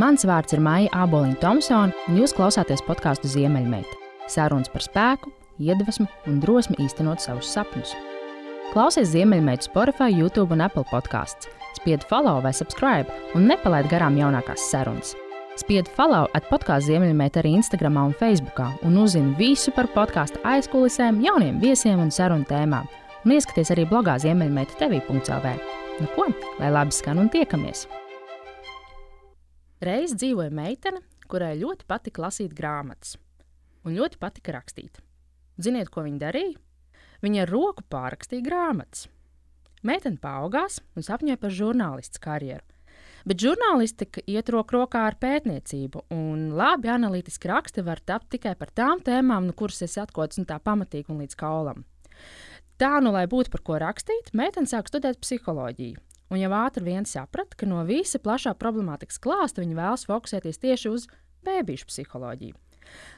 Mans vārds ir Maija Aboliņa Thompsone, un jūs klausāties podkāstu Ziemeļmeita. Sarunas par spēku, iedvesmu un drosmi īstenot savus sapņus. Klausies Ziemeļmeitu Spotify, YouTube un Apple podkāsts. Spied follow vai subscribe un nepalaid garām jaunākās sarunas. Spied follow at podkāstu Ziemeļmeita arī Instagram un Facebook, un uzzini visu par podkāstu aizkulisēm, jauniem viesiem un sarunu tēmām. Un ieskaties arī blogā Ziemeļmeita TV.CLV. Nu ko, lai labi skan un tiekamies! Reiz dzīvoja meitene, kurai ļoti patika lasīt grāmatas un ļoti patika rakstīt. Ziniet, ko viņa darīja? Viņa ar roku pārrakstīja grāmatas. Meitene paaugās un sapņoja par žurnālistu karjeru. Bet žurnālistika iet roku rokā ar pētniecību, un labi analītiski raksti var tapt tikai par tām tēmām, no kuras es atkodas un tā pamatīgi un līdz kaulam. Tā, nu, lai būtu par ko rakstīt, meitene sāk studēt psiholoģiju un jau ātri vien saprata, ka no visa plašā problemātikas klāsta viņa vēlas fokusēties tieši uz bērnu psiholoģiju.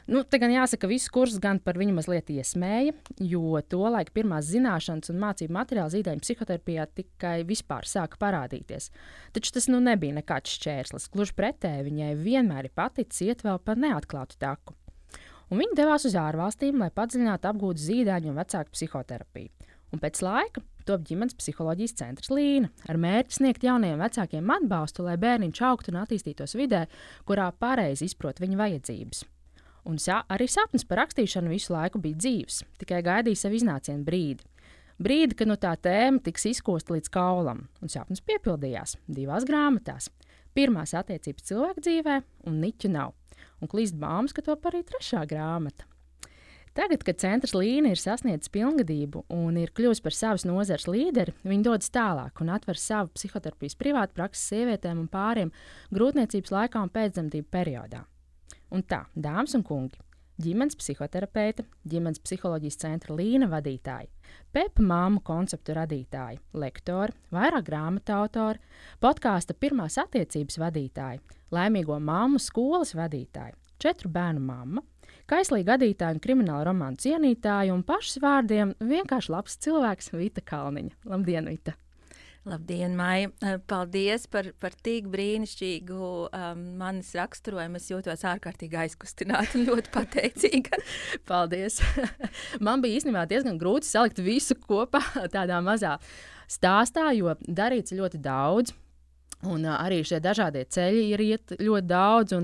Nu, te gan jāsaka, ka viss kurs gan par viņu mazliet iesmēja, jo tolaik pirmās zināšanas un mācību materiāli zīdaiņu psihoterapijā tikai vispār sāka parādīties. Taču tas nu nebija nekāds šķērslis. Gluži pretēji, viņai vienmēr ir paticis iet vēl pa neatklātu taku. Un viņa devās uz ārvalstīm, lai padziļinātu apgūtu zīdaiņu un vecāku psihoterapiju. Un pēc laika top ģimenes psiholoģijas centrs Līna ar mērķi sniegt jauniem vecākiem atbalstu, lai bērniņš augtu un attīstītos vidē, kurā pareizi izprot viņa vajadzības. Un sa arī sapnis par rakstīšanu visu laiku bija dzīves, tikai gaidīja sev iznācienu brīdi. Brīdi, kad no tā tēma tiks izkosta līdz kaulam, un sapnis piepildījās divās grāmatās. Pirmās attiecības cilvēka dzīvē, un niķu nav. Un klīst baumas, ka to arī trešā grāmata. Tagad, kad centrs Līna ir sasniedzis pilngadību un ir kļuvis par savas nozares līderi, viņi dodas tālāk un atver savu psihoterapijas privātu praksi sievietēm un pāriem grūtniecības laikā un pēcdzemdību periodā. Un tā, dāmas un kungi, ģimenes psihoterapeita, ģimenes psiholoģijas centra Līna vadītāja, Pepa māmu konceptu radītāja, lektori, vairāk grāmatu autori, podkāsta pirmās attiecības vadītāja, laimīgo māmu skolas vadītāja, četru bērnu mamma Kaislīga gadītāja un krimināla romāna cienītāja un pašas vārdiem vienkārši labs cilvēks Vita Kalniņa. Labdien, Vita! Labdien, Maija! Eh, paldies par, par tik brīnišķīgu um, manis raksturojumu. Es jūtos ārkārtīgi aizkustināta un ļoti pateicīga. paldies! Man bija īstenībā diezgan grūti salikt visu kopā tādā mazā stāstā, jo darīts ļoti daudz. Un arī šie dažādie ceļi ir iet ļoti daudz.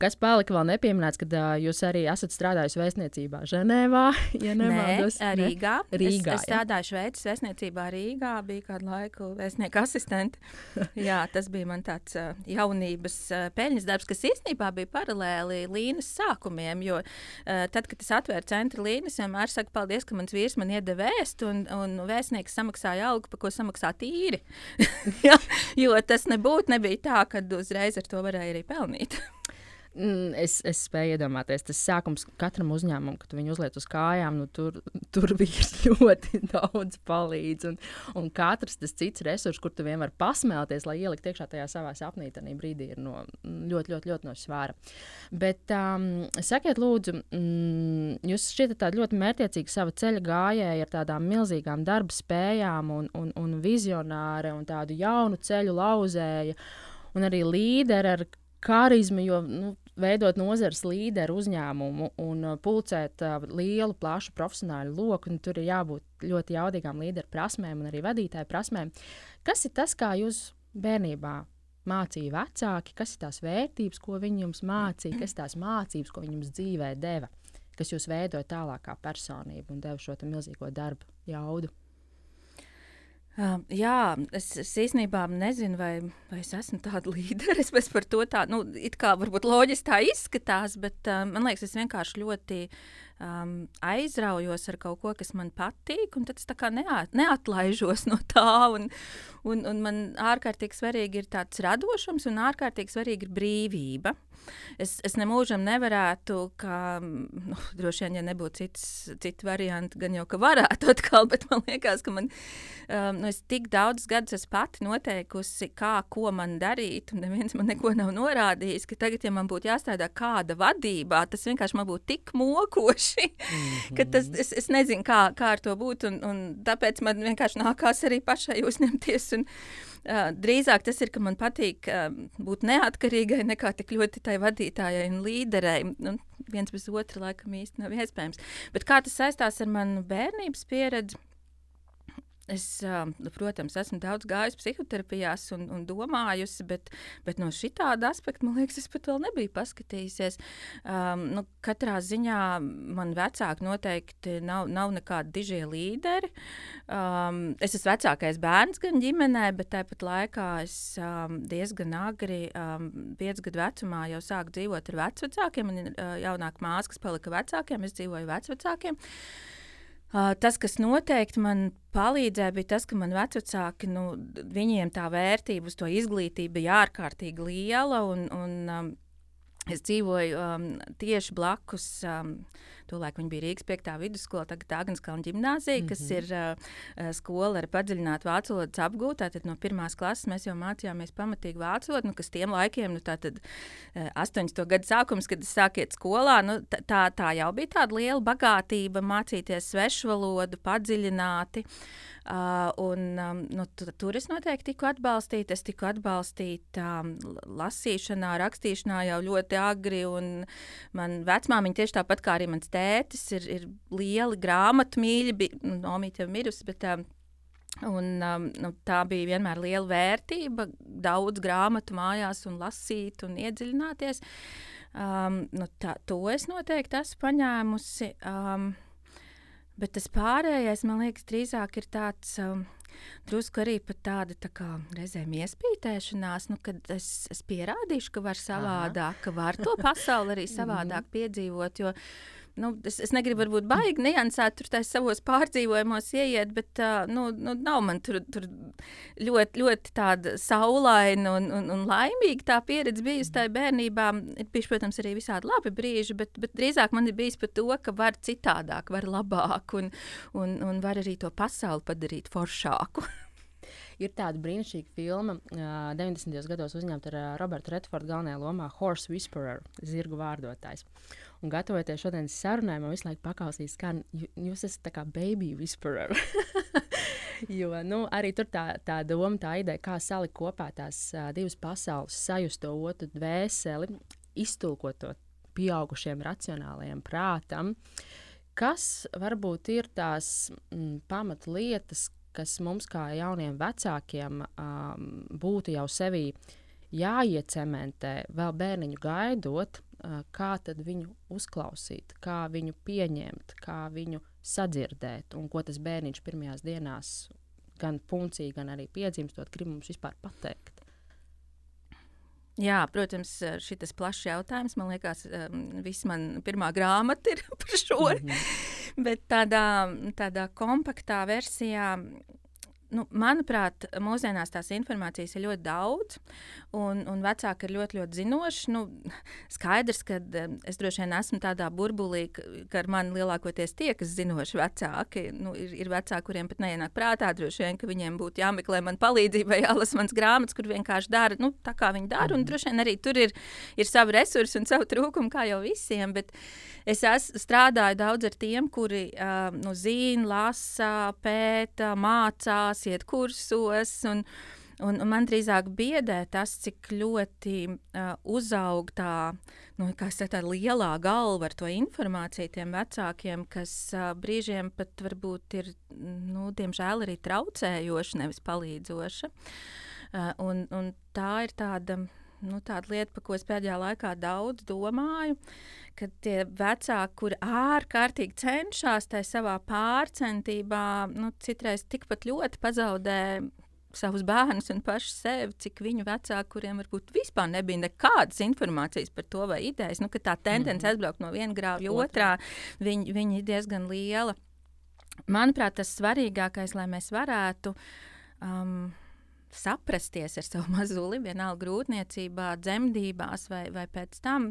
Kas palika vēl nepieminēts, kad uh, jūs arī esat strādājis vēstniecībā Ženēvā? Ja nemaldos, Nē, Rīgā. Rīgā es, es strādāju Šveices vēstniecībā Rīgā, biju kādu laiku vēstnieka asistente. Jā, tas bija man tāds uh, jaunības uh, peļņas darbs, kas īstenībā bija paralēli līnijas sākumiem. Jo tad, kad es atvēru centra līnijas, vienmēr saku paldies, ka mans vīrs man iedeva vēstu, un, un vēstnieks samaksāja algu, par ko samaksā tīri. jo tas nebūtu būt nebija tā, ka uzreiz ar to varēja arī pelnīt. Mm, es, es spēju iedomāties, tas sākums katram uzņēmumam, kad viņi uzliek uz kājām, nu, tur, tur bija ļoti daudz palīdz. Un, un katrs tas cits resurs, kur tu vien vari pasmēlties, lai ielikt iekšā tajā savā sapnī, tad brīdī ir no, ļoti, ļoti, ļoti no svāra. Bet um, sakiet, lūdzu, mm, jūs šķietat ļoti mērķiecīgi sava ceļa gājēji ar tādām milzīgām darba spējām un, un, un vizionāri un tādu jaunu ceļu lauzēju. Un arī līderi ar karizmu, jo nu, veidot nozares līderu uzņēmumu un uh, pulcēt uh, lielu, plašu profesionāļu loku, nu, tur ir jābūt ļoti jaudīgām līderu prasmēm un arī vadītāju prasmēm. Kas ir tas, kā jūs bērnībā mācīja vecāki, kas ir tās vērtības, ko viņi jums mācīja, kas ir tās mācības, ko viņi jums dzīvē deva, kas jūs veidoja tālāk kā personību un deva šo milzīgo darbu jaudu? Uh, jā, es, es īstenībā nezinu, vai, vai es esmu tāda līdera. Es par to tā, nu, it kā varbūt loģiski tā izskatās, bet uh, man liekas, es vienkārši ļoti um, aizraujos ar kaut ko, kas man patīk, un tad es tā kā neat, neatlaižos no tā. Un, un, un man ārkārtīgi svarīgi ir tāds radošums, un ārkārtīgi svarīgi ir brīvība. Es, es nemūžam nevarētu, ka, nu, droši vien, ja nebūtu cits, citi varianti, gan jau ka varētu atkal, bet man liekas, ka man, um, nu, es tik daudz gadus esmu pati noteikusi, kā, ko man darīt, un neviens man neko nav norādījis, ka tagad, ja man būtu jāstrādā kāda vadībā, tas vienkārši man būtu tik mokoši. Mm -hmm. tas, es, es nezinu, kā, kā ar to būt, un, un tāpēc man vienkārši nākās arī pašai uzņemties. Un, drīzāk tas ir, ka man patīk būt neatkarīgai, nekā tik ļoti tai vadītājai un līderei. Un viens bez otra laikam īsti nav iespējams. Bet kā tas saistās ar manu bērnības pieredzi? Es, nu, protams, esmu daudz gājis psihoterapijās un, un domājusi, bet, bet no šī tāda aspekta, man liekas, es pat vēl nebiju paskatījusies. Um, nu, katrā ziņā man vecāki noteikti nav, nav nekādi dižie līderi. Um, es esmu vecākais bērns gan ģimenē, bet tāpat laikā es um, diezgan agri, um, piecu gadu vecumā, jau sāku dzīvot ar vecākiem. Man ir uh, jaunāka māsa, kas palika vecākiem, es dzīvoju vecākiem. Uh, tas, kas noteikti man palīdzēja, bija tas, ka man vecāki, nu, viņiem tā vērtība uz to izglītību bija ārkārtīgi liela. Un, un, um, es dzīvoju um, tieši blakus. Um, Tolaik viņa bija Rīgas 5. vidusskola, tagad Dāngaskalna ģimnāzija, mm -hmm. kas mhm. ir uh, skola ar padziļinātu vācu valodas apgūtu. Tātad no pirmās klases mēs jau mācījāmies pamatīgi vācu valodu, nu, kas tiem laikiem, nu, tātad uh, 80. gadu sākums, kad es sāku iet skolā, nu, tā, tā jau bija tāda liela bagātība mācīties svešu valodu padziļināti. Uh, un, um, nu, tur es noteikti tiku atbalstīta. Es tiku atbalstīta um, lasīšanā, rakstīšanā jau ļoti agri. Man vecmāmiņa tieši tāpat kā arī mans tētis ir, ir lieli grāmatu mīļi. Nu, Nomīte jau mirusi, bet um, Un, um, nu, tā bija vienmēr liela vērtība, daudz grāmatu mājās, un lasīt un iedziļināties. Um, nu, tā, to es noteikti esmu paņēmusi. Um, Bet tas pārējais, man liekas, drīzāk ir tāds. Um, Drusku arī tāda tā kā reizēm iespītēšanās, nu, kad es, es pierādīšu, ka var savādāk, Aha. ka var to pasauli arī savādāk piedzīvot. Jo, uh, nu, es, es negribu būt baigi niansēt, tur tā savos pārdzīvojumos ieiet, bet uh, nu, nu, nav man tur, tur ļoti, ļoti tāda saulaina un, un, un laimīga tā pieredze bijusi tajā bērnībā. Ir bijuši, protams, arī visādi labi brīži, bet, bet drīzāk man ir bijis par to, ka var citādāk, var labāk un, un, un var arī to pasauli padarīt foršāku. Ir tāda brīnišķīga filma, uh, 90. gados uzņemta ar uh, Robertu Redfordu galvenajā lomā Horse Whisperer, zirgu vārdotājs. Un gatavoties šodienas sarunai, man visu laiku pakausīs, ka jūs esat tā kā baby whisperer. jo nu, arī tur tā, tā doma, tā ideja, kā salikt kopā tās uh, divas pasaules, sajust to otru dvēseli, iztulkot to pieaugušiem racionālajiem prātam. Kas varbūt ir tās mm, pamatlietas, kas mums, kā jauniem vecākiem, um, būtu jau sevī jāiecementē, vēl bērniņu gaidot, uh, kā viņu uzklausīt, kā viņu pieņemt, kā viņu sadzirdēt, un ko tas bērniņš pirmajās dienās, gan puncī, gan arī piedzimstot, grib mums vispār pateikt. Jā, protams, šis plašs jautājums. Man liekas, viss man pirmā grāmata ir par šo. Mm -hmm. Bet tādā, tādā kompaktā versijā nu, manuprāt, mūsdienās tās informācijas ir ļoti daudz, un, un vecāki ir ļoti, ļoti zinoši. Nu, skaidrs, ka es droši vien esmu tādā burbulī, ka, ka ar mani lielākoties tiekas zinoši vecāki. Nu, ir, ir vecāki, kuriem pat neienāk prātā, droši vien, ka viņiem būtu jāmeklē man palīdzība jālasa mans grāmatas, kur vienkārši dara nu, tā, kā viņi dara. Un mhm. droši vien arī tur ir, ir savi resursi un savi trūkumi, kā jau visiem. Bet es es strādāju daudz ar tiem, kuri uh, nu, zina, lasa, pēta, mācās kursos, iet kursos. Un, Un, un man drīzāk biedē tas, cik ļoti uh, uzaug tā, nu, saka, tā lielā galva ar to informāciju tiem vecākiem, kas uh, brīžiem pat varbūt ir, nu, diemžēl arī traucējoša, nevis palīdzoša. Uh, un, un tā ir tāda. Nu, tāda lieta, par ko es pēdējā laikā daudz domāju, ka tie vecāki, kuri ārkārtīgi cenšas tajā savā pārcentībā, nu, citreiz tikpat ļoti pazaudē savus bērnus un pašu sevi, cik viņu vecāki, kuriem varbūt vispār nebija nekādas informācijas par to vai idejas, nu, ka tā tendence mm aizbraukt no viena grāva otrā, viņi, viņi ir diezgan liela. Manuprāt, tas svarīgākais, lai mēs varētu. Um, saprasties ar savu mazuli, vienalga grūtniecībā, dzemdībās vai, vai pēc tam,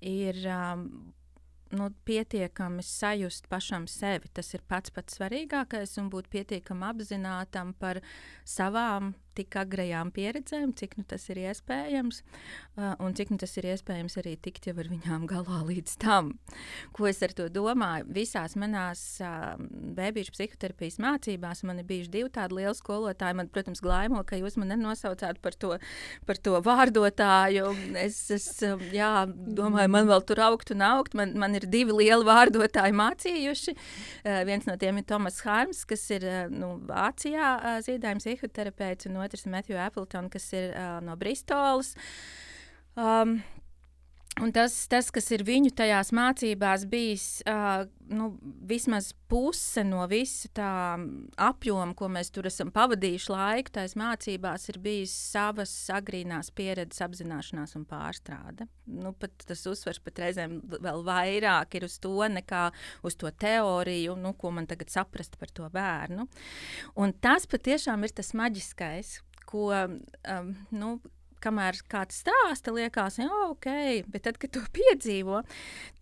ir um, nu, pietiekami sajust pašam sevi. Tas ir pats pats svarīgākais un būt pietiekami apzinātam par savām tik agrajām pieredzēm, cik nu, tas ir iespējams, uh, un cik nu, tas ir iespējams arī tikt jau ar viņām galā līdz tam. Ko es ar to domāju? Visās manās uh, bērnu psihoterapijas mācībās man ir bijuši divi tādi lieli skolotāji. Man, protams, glaimo, ka jūs man nenosaucāt par to, par to vārdotāju. Es, es jā, domāju, man vēl tur augt un augt. Man, man ir divi lieli vārdotāji mācījuši. Uh, viens no tiem ir Tomas Harms, kas ir uh, nu, Vācijā uh, ziedājuma psihoterapeits, un otrs ir Matthew Appleton, kas ir uh, no Bristolas. Um, Un tas, tas, kas ir viņu tajās mācībās bijis, uh, nu, vismaz puse no visa tā apjoma, ko mēs tur esam pavadījuši laiku, tās mācībās ir bijis savas agrīnās pieredzes apzināšanās un pārstrāde. Nu, pat tas uzsvers pat reizēm vēl vairāk ir uz to nekā uz to teoriju, nu, ko man tagad saprast par to bērnu. Un tas patiešām ir tas maģiskais, ko um, nu, kamēr kāds stāsta, liekas, ka ok, bet tad, kad to piedzīvo,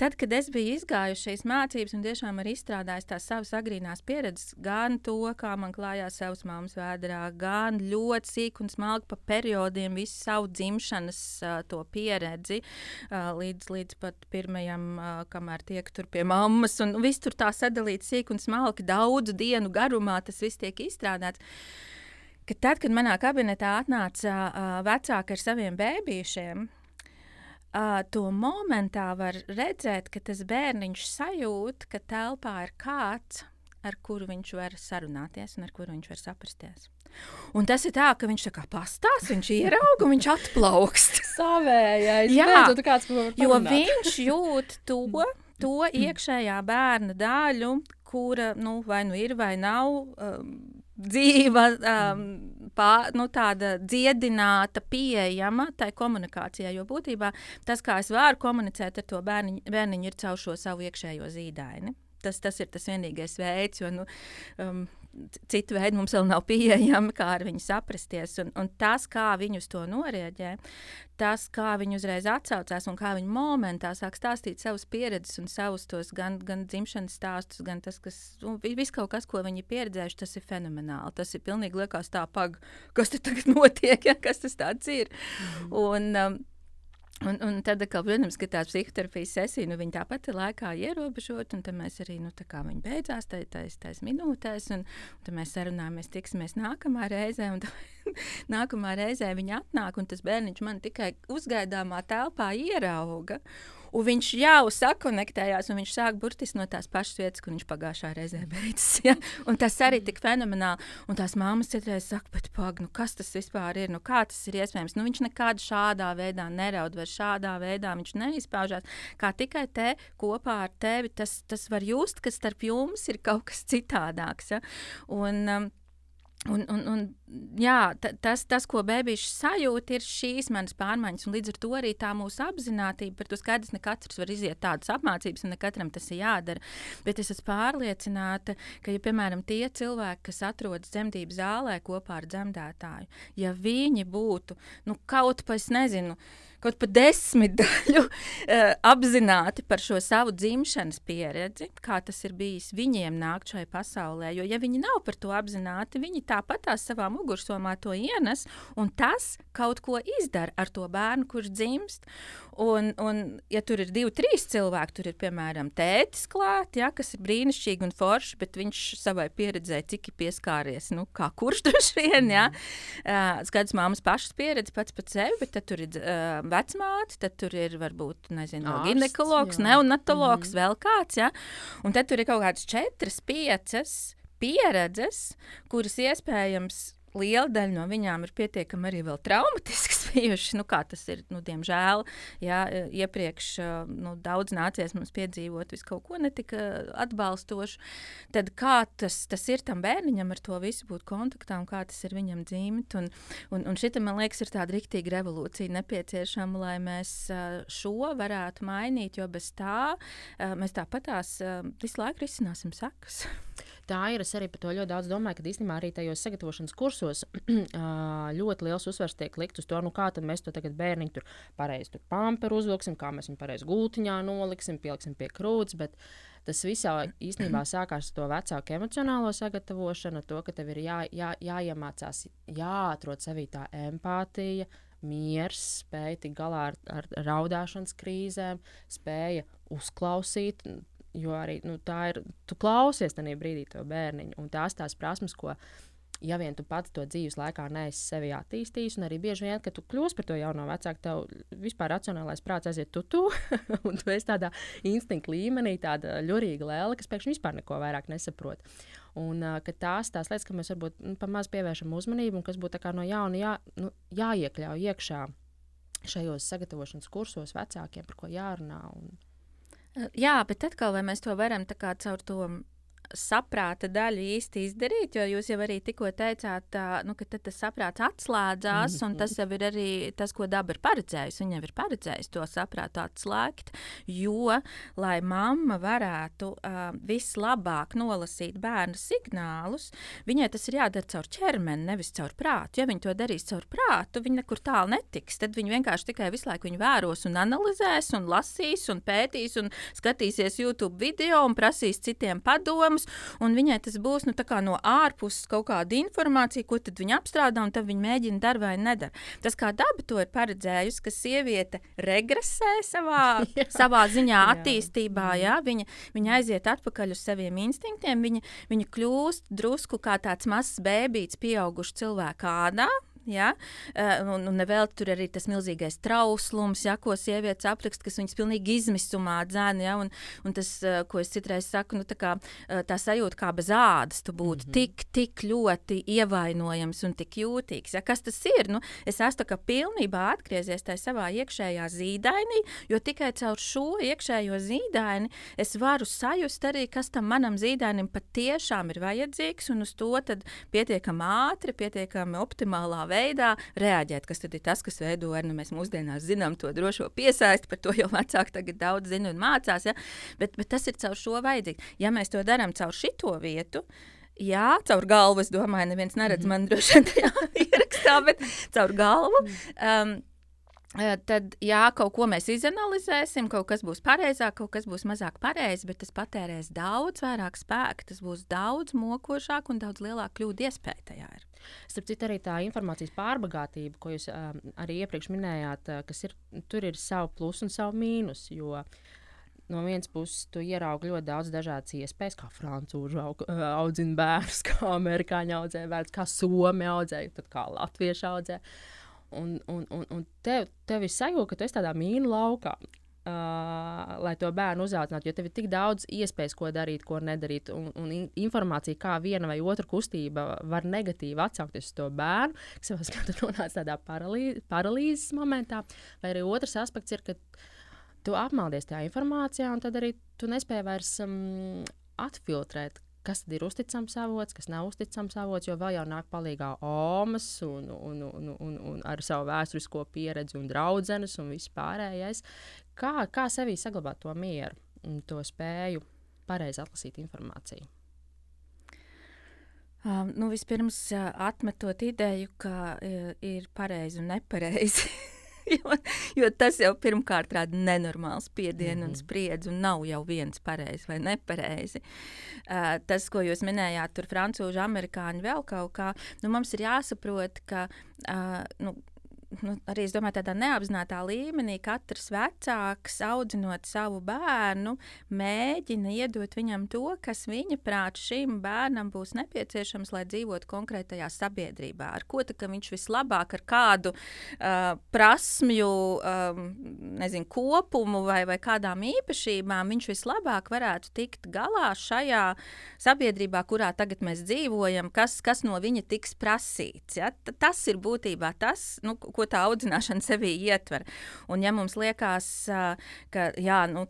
tad, kad es biju izgājuši šīs mācības un tiešām arī izstrādājis tās savas agrīnās pieredzes, gan to, kā man klājās savas mammas vēdā, gan ļoti sīk un smalki pa periodiem visu savu dzimšanas uh, to pieredzi, uh, līdz, līdz pat pirmajam, uh, kamēr tiek tur pie mammas, un viss tur tā sadalīts sīk un smalki daudzu dienu garumā, tas viss tiek izstrādāts ka tad, kad manā kabinetā atnāca uh, vecāki ar saviem bērniem, uh, to momentā var redzēt, ka tas bērniņš sajūt, ka telpā ir kāds, ar kuru viņš var sarunāties un ar kuru viņš var saprasties. Un tas ir tā, ka viņš tā kā pastāv, viņš ierauga un viņš atplaukst. Savējais, Jā, beidzot, kāds, jo viņš jūt to, to iekšējā bērna daļu, kura nu, vai nu ir vai nav. Um, dzīva, um, pā, nu, tāda dziedināta, pieejama tai komunikācijai. Jo būtībā tas, kā es varu komunicēt ar to bērniņu, bērniņu ir caur šo savu iekšējo zīdaini. Tas, tas ir tas vienīgais veids, jo nu, um, citu veidu mums vēl nav pieejami, kā ar viņu saprasties. Un, un tas, kā viņi uz to norēģē, tas, kā viņi uzreiz atsaucās un kā viņi momentā sāk stāstīt savas pieredzes un savus tos gan, gan dzimšanas stāstus, gan tas, kas, nu, viss kaut kas, ko viņi ir pieredzējuši, tas ir fenomenāli. Tas ir pilnīgi liekas tā, pag, kas tur tagad notiek, ja, kas tas tāds ir. Mm. Un, um, Un, un tad, kā, protams, ka tā psihoterapijas sesija, nu, tāpat ir laikā ierobežota, un tad mēs arī, nu, viņa beidzās tajās tā, minūtēs, un, un tad mēs sarunājamies, tiksimies nākamā reizē, un nākamā reizē viņa atnāk, un tas bērniņš man tikai uzgaidāmā telpā ierauga. Un viņš jau sakonektējās, un viņš sāk burtiski no tās pašas vietas, kur viņš pagājušā reizē beidzas. Ja? Un tas arī tik fenomenāli. Un tās māmas citreiz saka, bet pag, nu, kas tas vispār ir? Nu, kā tas ir iespējams? Nu, viņš nekad šādā veidā neraud, vai šādā veidā viņš neizpaužās. Kā tikai te kopā ar tevi, tas, tas var just, ka starp jums ir kaut kas citādāks. Ja? Un, um, Un, un, un, jā, tas, tas, ko bērns sajūt, ir šīs manas pārmaiņas. Līdz ar to arī tā mūsu apziņotība par to skaidrs, ne katrs var iziet tādas apmācības, un ne katram tas ir jādara. Bet es esmu pārliecināta, ka, ja, piemēram, tie cilvēki, kas atrodas dzemdību zālē kopā ar dzemdētāju, ja viņi būtu nu, kaut pa, es nezinu, kaut pa desmit daļu uh, apzināti par šo savu dzimšanas pieredzi, kā tas ir bijis viņiem nākt šai pasaulē. Jo, ja viņi nav par to apzināti, viņi tāpat tās savā mugursomā to ienes, un tas kaut ko izdara ar to bērnu, kurš dzimst. Un, un ja tur ir divi, trīs cilvēki, tur ir piemēram tētis klāt, ja, kas ir brīnišķīgi un forši, bet viņš savai pieredzē cik ir pieskāries, nu, kā kurš droši vien, ja. Uh, skaidrs, māmas pašas pieredze pats par sevi, bet tad tur ir uh, vecmāte, tad tur ir varbūt nezinu, ginekologs, neonatologs, mm -hmm. vēl kāds. Ja? Un tad tur ir kaut kādas četras, piecas pieredzes, kuras iespējams liela daļa no viņām ir pietiekami arī traumatiskas bijušas. Nu, kā tas ir, nu, diemžēl, jā, iepriekš nu, daudz nācies mums piedzīvot visu kaut ko netika atbalstošu. Tad kā tas, tas ir tam bērniņam ar to visu būt kontaktā un kā tas ir viņam dzīvot. Un, un, un šita, man liekas, ir tāda riktīga revolūcija nepieciešama, lai mēs šo varētu mainīt, jo bez tā mēs tāpatās visu laiku risināsim sekas. Tā ir. Es arī par to ļoti daudz domāju, ka īstenībā arī tajos sagatavošanas kursos ļoti liels uzsvers tiek likt uz to, nu, kā mēs to tagad bērniņu tur pareizi tur pamperu uzvilksim, kā mēs viņu pareizi gultiņā noliksim, pieliksim pie krūts. Bet tas viss īstenībā sākās ar to vecāku emocionālo sagatavošanu, to, ka tev ir jā, jā, jāiemācās, jāatrod sevī tā empātija, miers, spēja tikt galā ar, ar raudāšanas krīzēm, spēja uzklausīt. Jo arī nu, tā ir, tu klausies tajā brīdī to bērniņu, un tās tās prasmes, ko ja vien tu pats to dzīves laikā neesi sevi attīstījis, un arī bieži vien, kad tu kļūsi par to jauno vecāku, tev vispār racionālais prāts aiziet tutu, un tu esi tādā instinkta līmenī, tāda ļurīga lēle, kas pēkšņi vispār neko vairāk nesaprot. Un tās tās lietas, ka mēs varbūt nu, pamazs pievēršam uzmanību, un kas būtu no jauna jā, nu, jāiekļauj iekšā šajos sagatavošanas kursos vecākiem, par ko jārunā. Un... Jā, bet atkal, vai mēs to varam caur to saprāta daļu īsti izdarīt, jo jūs jau arī tikko teicāt, nu, ka tas saprāts atslēdzās, un tas jau ir arī tas, ko daba ir paredzējusi. Viņa ir paredzējusi to saprātu atslēgt, jo, lai mamma varētu uh, vislabāk nolasīt bērnu signālus, viņai tas ir jādara caur ķermeni, nevis caur prātu. Ja viņa to darīs caur prātu, viņa nekur tālu netiks. Tad viņa vienkārši tikai visu laiku vēros un analizēs, un lasīs, un pētīs, un skatīsies YouTube video un prasīs citiem padomus jautājums, un viņai tas būs nu, no ārpuses kaut kāda informācija, ko viņa apstrādā, un tad viņa mēģina darīt vai nedara. Tas kā daba to ir paredzējusi, ka sieviete regresē savā, savā ziņā attīstībā, jā, viņa, viņa aiziet atpakaļ uz saviem instinktiem, viņa, viņa kļūst drusku kā tāds mazs bērns, pieaugušs cilvēks ādā Ja? Eh, un, un nevēl tur arī tas milzīgais trauslums, ja? ko sievietes apraksta, kas viņas pilnīgi izmisumā dzēna. Ja? Un, un tas, eh, ko es citreiz saku, nu, tā, kā, eh, tā sajūta, kā bez ādas tu būtu mm -hmm. tik, tik ļoti ievainojams un tik jūtīgs. Ja? Kas tas ir? Nu, es esmu pilnībā atgriezies tajā savā iekšējā zīdainī, jo tikai caur šo iekšējo zīdaini es varu sajust arī, kas tam manam zīdainim patiešām ir vajadzīgs, un uz to pietiekami ātri, pietiekami optimālā veidā veidā reaģēt, kas tad ir tas, kas veido arī nu, mēs mūsdienās zinām to drošo piesaisti, par to jau vecāki tagad daudz zina un mācās. Ja? Bet, bet tas ir caur šo vajadzīgs. Ja mēs to darām caur šito vietu, Jā, caur galvu. Es domāju, neviens neredz mm -hmm. man droši vien tajā ierakstā, bet caur galvu. Um, Tad, jā, kaut ko mēs izanalizēsim, kaut kas būs pareizāk, kaut kas būs mazāk pareizi, bet tas patērēs daudz vairāk spēka, tas būs daudz mokošāk un daudz lielāka kļūda iespēja tajā. Ir. Starp citu, arī tā informācijas pārbagātība, ko jūs um, arī iepriekš minējāt, uh, kas ir, tur ir savu plusu un savu mīnusu. Jo no vienas puses, tu ieraugi ļoti daudz dažādas iespējas, kā frančūži aug, audzina bērnus, kā amerikāņi audzē bērnus, kā somi audzē, kā latvieši audzē. Un, un, un, un tev, tev ir sajūta, ka tu esi tādā mīnu laukā. Uh, lai to bērnu uzaudzinātu, jo tev ir tik daudz iespējas, ko darīt, ko nedarīt, un, un informācija, kā viena vai otra kustība var negatīvi atsaukties uz to bērnu, kas jau skatu nonāca tādā paralī, paralīzes momentā, vai arī otrs aspekts ir, ka tu apmaldies tajā informācijā, un tad arī tu nespēji vairs um, atfiltrēt, kas ir uzticams avots, kas nav uzticams avots, jo vēl jau nāk palīdzīgā omas un, un, un, un, un ar savu vēsturisko pieredzi un draudzenes un viss pārējais. Kā, kā sevī saglabāt to mieru un to spēju pareizi atlasīt informāciju? Um, nu, vispirms, uh, atmetot ideju, ka uh, ir pareizi un nepareizi. jo, jo tas jau pirmkārt rada nenormālu spiedienu mm -hmm. un mhm. spriedzi, un nav jau viens pareizi vai nepareizi. Uh, tas, ko jūs minējāt, tur frančūži, amerikāņi vēl kaut kā, nu, mums ir jāsaprot, ka. Uh, nu, nu, arī domāju, tādā neapzināta līmenī katrs vecāks, audzinot savu bērnu, mēģina iedot viņam to, kas viņa prāt šim bērnam būs nepieciešams, lai dzīvotu konkrētajā sabiedrībā. Ar ko tā, viņš vislabāk, ar kādu uh, prasmju um, nezinu, kopumu vai, vai kādām īpašībām viņš vislabāk varētu tikt galā šajā sabiedrībā, kurā tagad mēs dzīvojam, kas, kas no viņa tiks prasīts. Ja? Tas ir būtībā tas, nu, ko ko tā audzināšana sevī ietver. Un, ja mums liekas, ka jā, nu,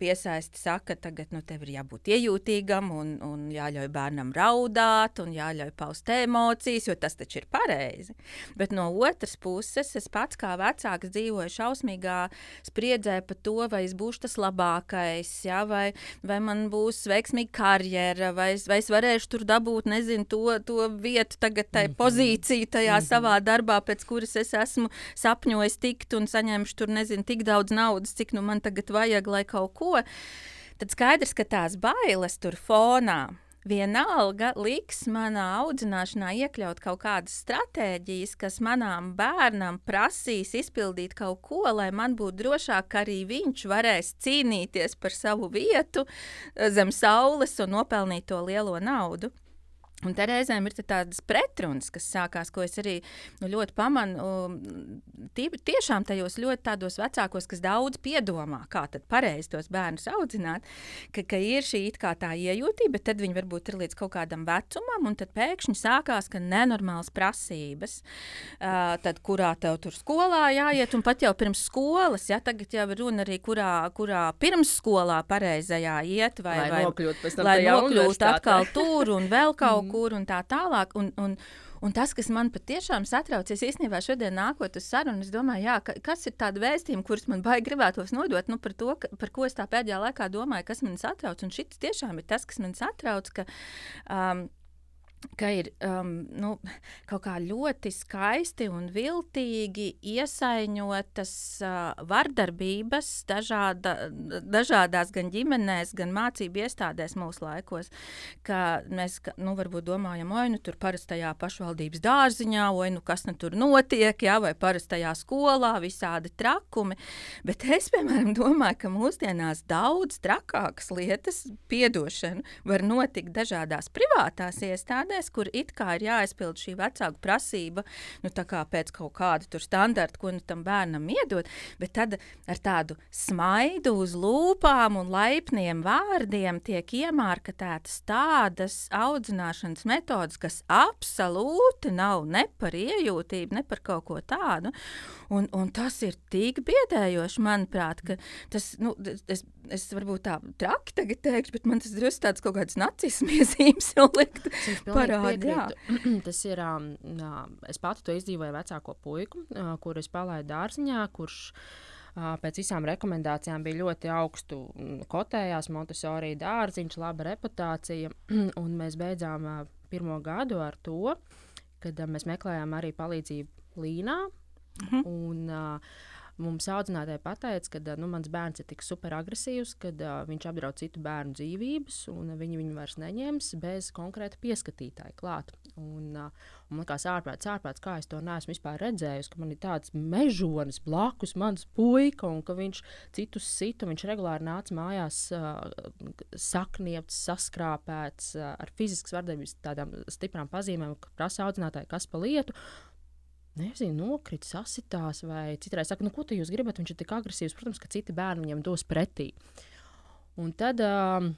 piesaisti saka, tagad nu, tev ir jābūt iejūtīgam un, un jāļauj bērnam raudāt un jāļauj paust emocijas, jo tas taču ir pareizi. Bet no otras puses, es pats kā vecāks dzīvoju šausmīgā spriedzē par to, vai es būšu tas labākais, ja, vai, vai man būs veiksmīga karjera, vai, vai es varēšu tur dabūt nezinu, to, to vietu, tagad tai mhm. pozīciju tajā mm -hmm. savā darbā, pēc kuras es esmu sapņojis tikt un saņemšu tur nezinu tik daudz naudas, cik nu man tagad vajag, lai kaut ko. tad skaidrs, ka tās bailes tur fonā vienalga liks manā audzināšanā iekļaut kaut kādas stratēģijas, kas manām bērnam prasīs izpildīt kaut ko, lai man būtu drošāk, ka arī viņš varēs cīnīties par savu vietu zem saules un nopelnīt to lielo naudu. Un te reizēm ir tādas pretrunas, kas sākās, ko es arī nu, ļoti pamanu. Tī, tiešām tajos ļoti tādos vecākos, kas daudz piedomā, kā tad pareizi tos bērnus audzināt, ka, ka ir šī tā iejūtība, bet tad viņi varbūt ir līdz kaut kādam vecumam, un tad pēkšņi sākās, ka nenormāls prasības, uh, tad kurā tev tur skolā jāiet, un pat jau pirms skolas, ja tagad jau ir runa arī, kurā, kurā pirms skolā pareizajā iet, vai, lai vai nokļūtu lai nokļūtu atkal tur un vēl kaut kur un tā tālāk. Un, un, Un tas, kas man patiešām satrauc, es īstenībā šodien nākot uz sarunu, es domāju, jā, ka, kas ir tādi vēstījumi, kurus man baigi gribētos nodot, nu, par to, ka, par ko es tā pēdējā laikā domāju, kas man satrauc. Un šis tiešām ir tas, kas man satrauc, ka um, ka ir um, nu, kaut kā ļoti skaisti un viltīgi iesaiņotas uh, vardarbības dažāda, dažādās gan ģimenēs, gan mācību iestādēs mūsu laikos. Mēs nu, varbūt domājam, oi, nu tur parastajā pašvaldības dārziņā, oi, nu kas nu tur notiek, jā, vai parastajā skolā, visādi trakumi. Bet es, piemēram, domāju, ka mūsdienās daudz trakākas lietas, piedošana, var notikt dažādās privātās iestādēs iestādēs, kur it kā ir jāizpild šī vecāku prasība, nu, kā pēc kaut kāda standarta, ko nu, tam bērnam iedod, bet tad ar tādu smaidu uz lūpām un laipniem vārdiem tiek iemārketētas tādas audzināšanas metodas, kas absolūti nav ne par iejūtību, ne par kaut ko tādu. Un, un tas ir tik biedējoši, manuprāt, ka tas, nu, es, es varbūt tā traki tagad teikšu, bet man tas drusku tāds kaut kāds nacismu iezīmes jau likt parādā. tas ir, um, es pati to izdzīvoju vecāko puiku, uh, kur es palaidu dārziņā, kurš pēc visām rekomendācijām bija ļoti augstu kotējās, Montesori dārziņš, laba reputācija, un mēs beidzām pirmo gadu ar to, kad mēs meklējām arī palīdzību Līnā, -hmm. un, uh, Mums audzinātāji pateica, ka nu, mans bērns ir tik superagresīvs, ka uh, viņš apdraud citu bērnu dzīvības, un viņi viņu vairs neņems bez konkrēta pieskatītāja klāt. Un, uh, un man liekas, ārprāts, ārprāts, kā es to neesmu redzējusi, ka man ir tāds mežonis blakus mans puika, un ka viņš citus sita, viņš regulāri nāca mājās uh, sakniepts, saskrāpēts, uh, ar fiziskas vardarbības tādām stiprām pazīmēm, ka prasa audzinātāji, kas pa lietu nezinu, nokritis, sasitās, vai citreiz saka, nu, ko jūs gribat, viņš ir tik agresīvs. Protams, ka citi bērni viņam dos pretī. Un tad, uh,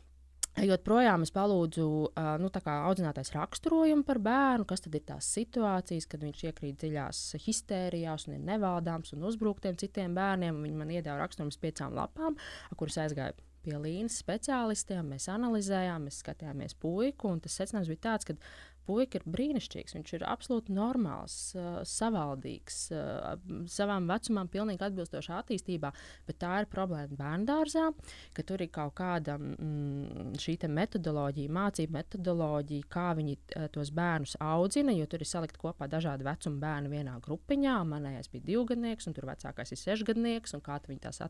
ejot projām, es palūdzu uh, nu, audzinātais raksturojumu par bērnu, kas tad ir tās situācijas, kad viņš iekrīt dziļās histērijās un ir nevaldāms un uzbruk tiem citiem bērniem. Viņi man iedeva raksturojumus piecām lapām, kuras aizgāja pie līnijas speciālistiem. Mēs analizējām, mēs skatījāmies puiku, tas secinājums bija tāds, ka puika ir brīnišķīgs. Viņš ir absolūti normāls, uh, savaldīgs, uh, savām vecumam pilnīgi atbilstošā attīstībā. Bet tā ir problēma bērnu dārzā, ka tur ir kaut kāda mm, šī metodoloģija, mācību metodoloģija, kā viņi uh, tos bērnus audzina, jo tur ir salikt kopā dažādi vecuma bērni vienā grupiņā. Manējais bija divgadnieks, un tur vecākais ir sešgadnieks, un kā viņi tās,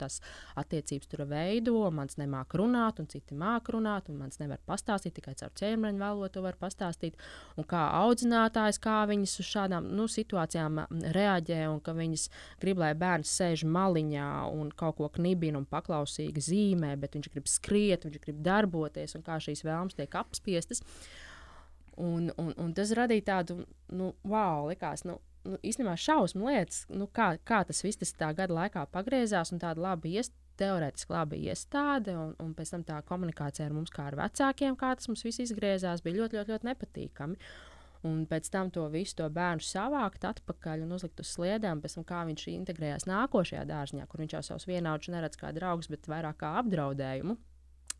tās attiecības tur veido. Mans nemāk runāt, un citi māk runāt, un mans nevar pastāstīt, tikai caur ķermeņa valodu pastāstīt un kā audzinātājs, kā viņas uz šādām nu, situācijām reaģē, un ka viņas grib, lai bērns sēž maliņā un kaut ko knibina un paklausīgi zīmē, bet viņš grib skriet, viņš grib darboties, un kā šīs vēlmes tiek apspiestas. Un, un, un tas radīja tādu, nu, wow, likās, nu, nu, īstenībā šausmu lietas, nu, kā, kā tas viss tas tā gada laikā pagriezās un tāda laba iestāde teorētiski laba iestāde, un, un pēc tam tā komunikācija ar mums, kā ar vecākiem, kā tas mums viss izgriezās, bija ļoti, ļoti, ļoti nepatīkami. Un pēc tam to visu to bērnu savākt atpakaļ un uzlikt uz sliedēm, pēc tam kā viņš integrējās nākošajā dārziņā, kur viņš jau savus vienaudžus neredz kā draugus, bet vairāk kā apdraudējumu.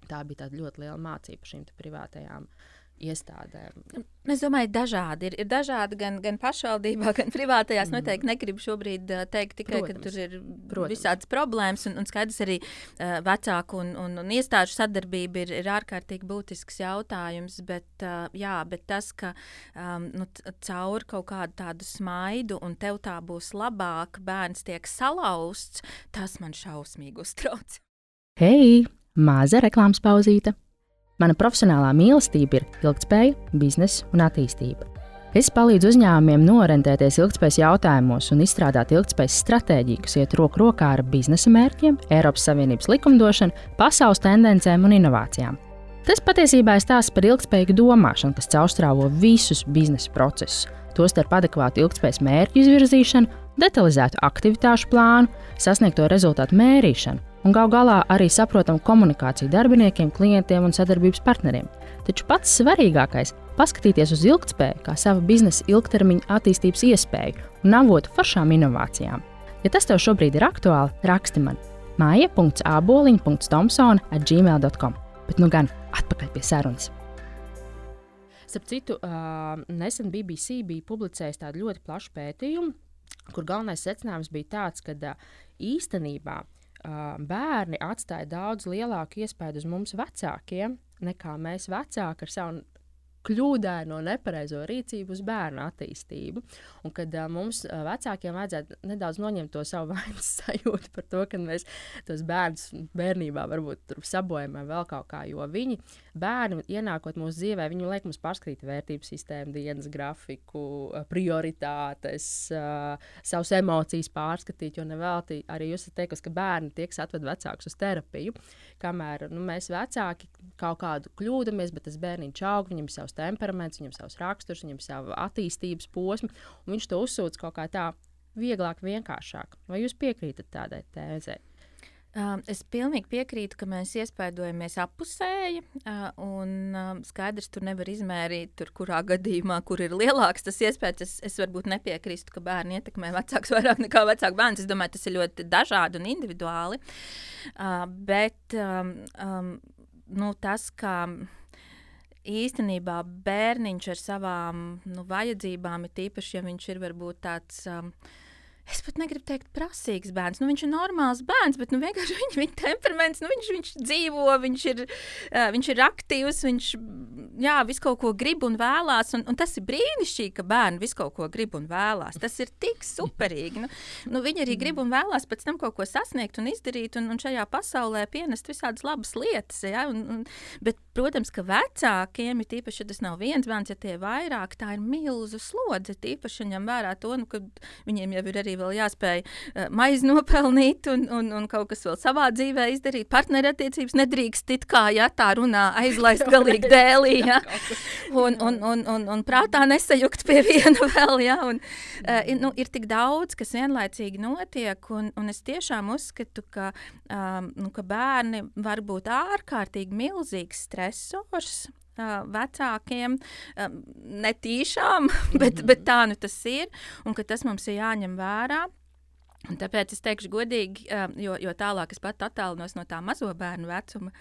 Tā bija ļoti liela mācība šīm privātajām uh, iestādēm? Es domāju, dažādi ir. Ir dažādi gan, gan pašvaldībā, gan privātajās. Mm. Noteikti negribu šobrīd uh, teikt tikai, protams, ka tur ir protams. visādas problēmas, un, un skaidrs arī uh, vecāku un, un, un iestāžu sadarbība ir, ir ārkārtīgi būtisks jautājums. Bet, uh, jā, bet tas, ka um, nu, caur kaut kādu tādu smaidu un tev tā būs labāk, bērns tiek salauzts, tas man šausmīgi uztrauc. Hei! maza reklāmas pauzīte. Mana profesionālā mīlestība ir ilgspēja, biznesa un attīstība. Es palīdzu uzņēmumiem norentēties ilgspējas jautājumos un izstrādāt ilgspējas stratēģiju, kas iet roku rokā ar biznesa mērķiem, Eiropas Savienības likumdošanu, pasaules tendencēm un inovācijām. Tas patiesībā ir stāsts par ilgspējīgu domāšanu, kas caurstrāvo visus biznesa procesus, tostarp adekvātu ilgspējas mērķu izvirzīšanu, detalizētu aktivitāšu plānu, sasniegto rezultātu mērīšanu un gal galā arī saprotamu komunikāciju darbiniekiem, klientiem un sadarbības partneriem. Taču pats svarīgākais paskatīties uz ilgspēju kā savu biznesa ilgtermiņa attīstības iespēju un avotu foršām inovācijām. Ja tas tev šobrīd ir aktuāli, raksti man māja.aboliņa.tomsona at gmail.com. Bet nu gan atpakaļ pie sarunas. Starp citu, nesen BBC bija publicējis tādu ļoti plašu pētījumu, kur galvenais secinājums bija tāds, ka īstenībā uh, bērni atstāja daudz lielāku iespēju uz mums vecākiem nekā mēs vecāki ar savu kļūdaino, nepareizo rīcību uz bērnu attīstību. Un kad uh, mums uh, vecākiem vajadzētu nedaudz noņemt to savu vainas sajūtu par to, ka mēs tos bērnus bērnībā varbūt sabojam vai vēl kaut kā, jo viņi bērni ienākot mūsu dzīvē, viņi liek mums pārskatīt vērtību sistēmu, dienas grafiku, prioritātes, uh, savus emocijas pārskatīt, jo nevelti arī jūs esat teikusi, ka bērni tie, kas atved vecākus uz terapiju, kamēr nu, mēs vecāki kaut kādu kļūdamies, bet tas bērniņš aug, viņam ir savs temperaments, viņam savs raksturs, viņam sava attīstības posma, un viņš to uzsūdz kaut kā tā vieglāk, vienkāršāk. Vai jūs piekrītat tādai tēzei? Es pilnīgi piekrītu, ka mēs iespaidojamies apusēji, un skaidrs, tur nevar izmērīt, tur, kurā gadījumā, kur ir lielāks tas iespējas. Es, es varbūt nepiekrīstu, ka bērni ietekmē vecāks vairāk nekā vecāku bērnu. Es domāju, tas ir ļoti dažādi un individuāli. Bet nu, tas, ka īstenībā bērniņš ar savām nu, vajadzībām, ir tīpaši, ja viņš ir varbūt tāds. Es pat negribu teikt, prasīgs bērns. Nu, viņš ir normāls bērns, bet nu, vienkārši viņa, viņa temperaments, nu, viņš, viņš dzīvo, viņš ir, uh, viņš ir aktīvs, viņš jā, visu kaut ko grib un vēlās. Un, un tas ir brīnišķīgi, ka bērni visu kaut ko grib un vēlās. Tas ir tik superīgi. Nu, nu, viņi arī grib un vēlās pēc tam kaut ko sasniegt un izdarīt, un, un šajā pasaulē pienest visādas labas lietas. Ja? Un, un, bet, protams, ka vecākiem ir tīpaši, ja tas nav viens bērns, ja tie ir vairāk, tā ir milzu slodze. Tīpaši ņem vērā to, nu, ka viņiem jau ir arī vēl jāspēj uh, maizi nopelnīt un, un, un kaut kas vēl savā dzīvē izdarīt. Partnerattiecības nedrīkst it kā, ja tā runā, aizlaist galīgi dēlī, ja? un, un, un, un, un prātā nesajukt pie viena vēl, ja? un, uh, nu, ir tik daudz, kas vienlaicīgi notiek, un, un es tiešām uzskatu, ka, um, nu, ka bērni var būt ārkārtīgi milzīgs stresors, vecākiem, netīšām, bet, bet tā nu tas ir, un ka tas mums ir jāņem vērā. Un tāpēc es teikšu, godīgi, jo, jo tālāk es pat attālinos no tā mazo bērnu vecuma,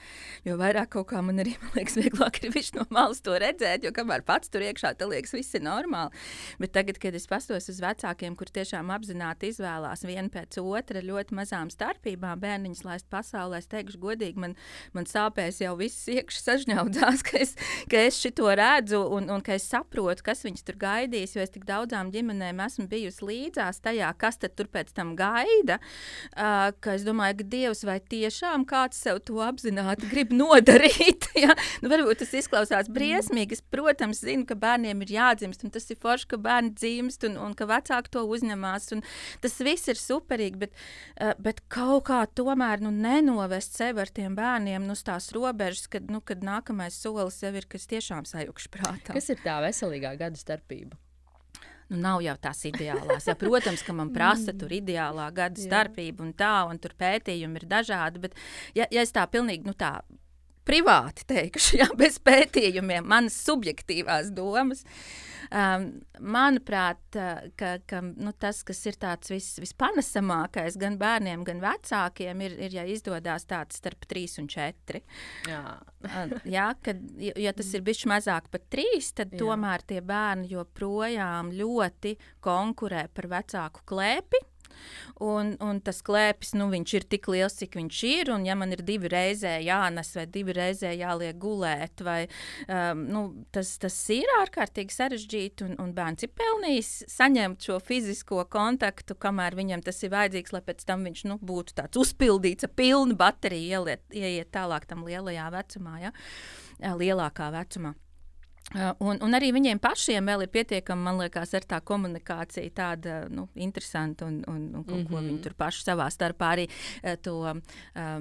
jo vairāk kaut kā man arī man liekas, vieglāk ir viņš no malas to redzēt, jo kamēr pats tur iekšā, tas liekas, viss ir normāli. Bet tagad, kad es pastos uz vecākiem, kur tiešām apzināti izvēlās vienu pēc otra ļoti mazām starpībām bērniņus laist pasaulē, es teikšu, godīgi, man, man sāpēs jau viss iekšā sažņaudzās, ka es, ka es šito redzu un, un ka es saprotu, kas viņus tur gaidīs, jo es tik daudzām ģimenēm esmu bijusi līdzās tajā, kas tad tur pēc tam tiešām gaida, uh, ka es domāju, ka Dievs vai tiešām kāds sev to apzināti grib nodarīt. ja? nu, varbūt tas izklausās briesmīgi. Es, protams, zinu, ka bērniem ir jādzimst, un tas ir forši, ka bērni dzimst, un, un ka vecāki to uzņemās. Tas viss ir superīgi, bet, uh, bet kaut kā tomēr nu, nenovest sevi ar tiem bērniem nu, uz tās robežas, kad, nu, kad nākamais solis jau ir kas tiešām sajūgš prātā. Kas ir tā veselīgā gada starpība? Nu, nav jau tās ideālās. Ja, protams, ka man prasa tur ideālā gada starpība un tā, un tur pētījumi ir dažādi. Bet, ja, ja es tā pilnīgi nu, tā privāti teikšu, ja, bez pētījumiem, manas subjektīvās domas. Um, manuprāt, ka, ka, nu, tas, kas ir tāds vis, vispanesamākais gan bērniem, gan vecākiem, ir, ir ja izdodas tāds starp 3 un 4. Jā, uh, jā kad, ja tas ir bijis mazāk par 3, tad jā. tomēr tie bērni joprojām ļoti konkurē par vecāku klēpi. Un, un tas klēpis, nu, viņš ir tik liels, cik viņš ir. Un, ja man ir divi reizē jānes vai divi reizē jāliek gulēt, vai, um, nu, tas, tas ir ārkārtīgi sarežģīti. Un, un bērns ir pelnījis saņemt šo fizisko kontaktu, kamēr viņam tas ir vajadzīgs, lai pēc tam viņš nu, būtu tāds uzpildīts ar pilnu bateriju, ieliet, ieiet tālāk tam lielajā vecumā, ja? lielākā vecumā. Un, un arī viņiem pašiem vēl ir pietiekami, man liekas, ar tā komunikācija tāda nu, interesanta un, un, un ko, mm -hmm. ko viņi tur paši savā starpā arī to um,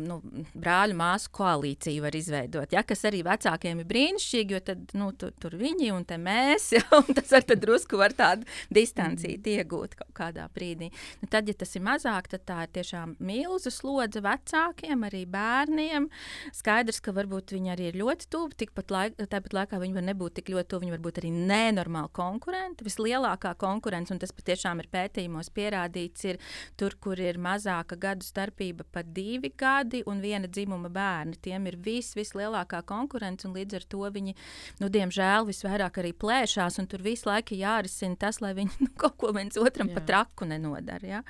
nu, brāļu māsu koalīciju var izveidot. Ja, kas arī vecākiem ir brīnišķīgi, jo tad nu, tu, tur viņi un mēs, ja, un tas ar drusku var tādu distanciju mm -hmm. iegūt kaut kādā brīdī. Nu, tad, ja tas ir mazāk, tad tā ir tiešām milzu slodze vecākiem, arī bērniem. Skaidrs, ka varbūt viņi arī ir ļoti tuvu, tikpat laik, tāpat laikā viņi var nebūt tik ļoti tuvu, viņi var būt arī nenormāli konkurenti. Vislielākā konkurence, un tas patiešām ir pētījumos pierādīts, ir tur, kur ir mazāka gadu starpība pat divi gadi un viena dzimuma bērni. Tiem ir vis, vislielākā konkurence, un līdz ar to viņi, nu, diemžēl, visvairāk arī plēšās, un tur visu laiku jārisina tas, lai viņi nu, kaut ko viens otram jā. pa traku nenodara. Ja?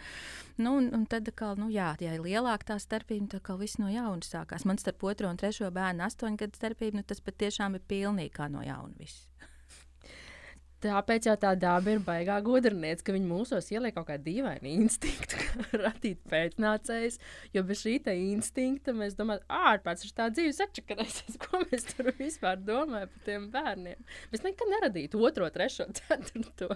Nu, un, un tad, kā, nu, jā, ja ir lielāka tā starpība, tad viss no jauna sākās. Man starp otro un trešo bērnu astoņu gadu starpība, nu, tas patiešām ir pilnīgi kā no jauna viss. Tāpēc jau tā daba ir baigā gudriniece, ka viņi mūsos ieliek kaut kādu dīvainu instinktu, kā radīt pēcnācējus. Jo bez šī instinkta mēs domājam, ārpus tā dzīves atšakarēsies, ko mēs tur vispār domājam par tiem bērniem. Mēs nekad neradītu otro, trešo, ceturto,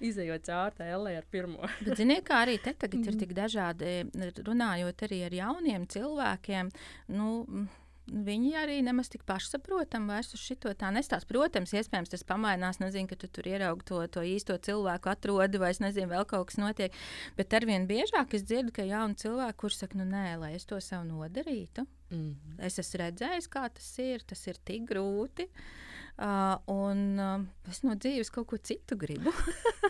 izējot cauri tā LE ar pirmo. Bet, ziniet, kā arī te tagad ir tik dažādi, runājot arī ar jauniem cilvēkiem. Nu, Viņi arī nemaz tik pašsaprotami vairs uz šo tā nestāsta. Protams, iespējams, tas pamainās. Nezinu, ka tu tur ieraugi to, to īsto cilvēku, atrodi, vai es nezinu, vēl kaut kas notiek. Bet arvien biežāk es dzirdu, ka jauni cilvēki, kurš saka, nu nē, lai es to sev nodarītu. Mm -hmm. Es esmu redzējis, kā tas ir. Tas ir tik grūti. Uh, un uh, es no dzīves kaut ko citu gribu.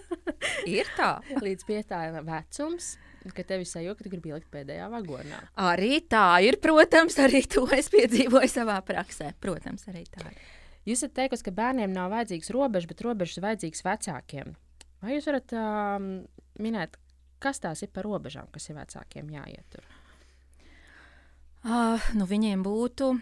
ir tā. Līdz pie tā vecums ka tevi sajūta, ka tu gribi ielikt pēdējā vagonā. Arī tā ir, protams, arī to es piedzīvoju savā praksē. Protams, arī tā ir. Jūs esat teikusi, ka bērniem nav vajadzīgs robežas, bet robežas ir vajadzīgas vecākiem. Vai jūs varat um, minēt, kas tās ir par robežām, kas ir vecākiem jāietur? Uh, nu viņiem būtu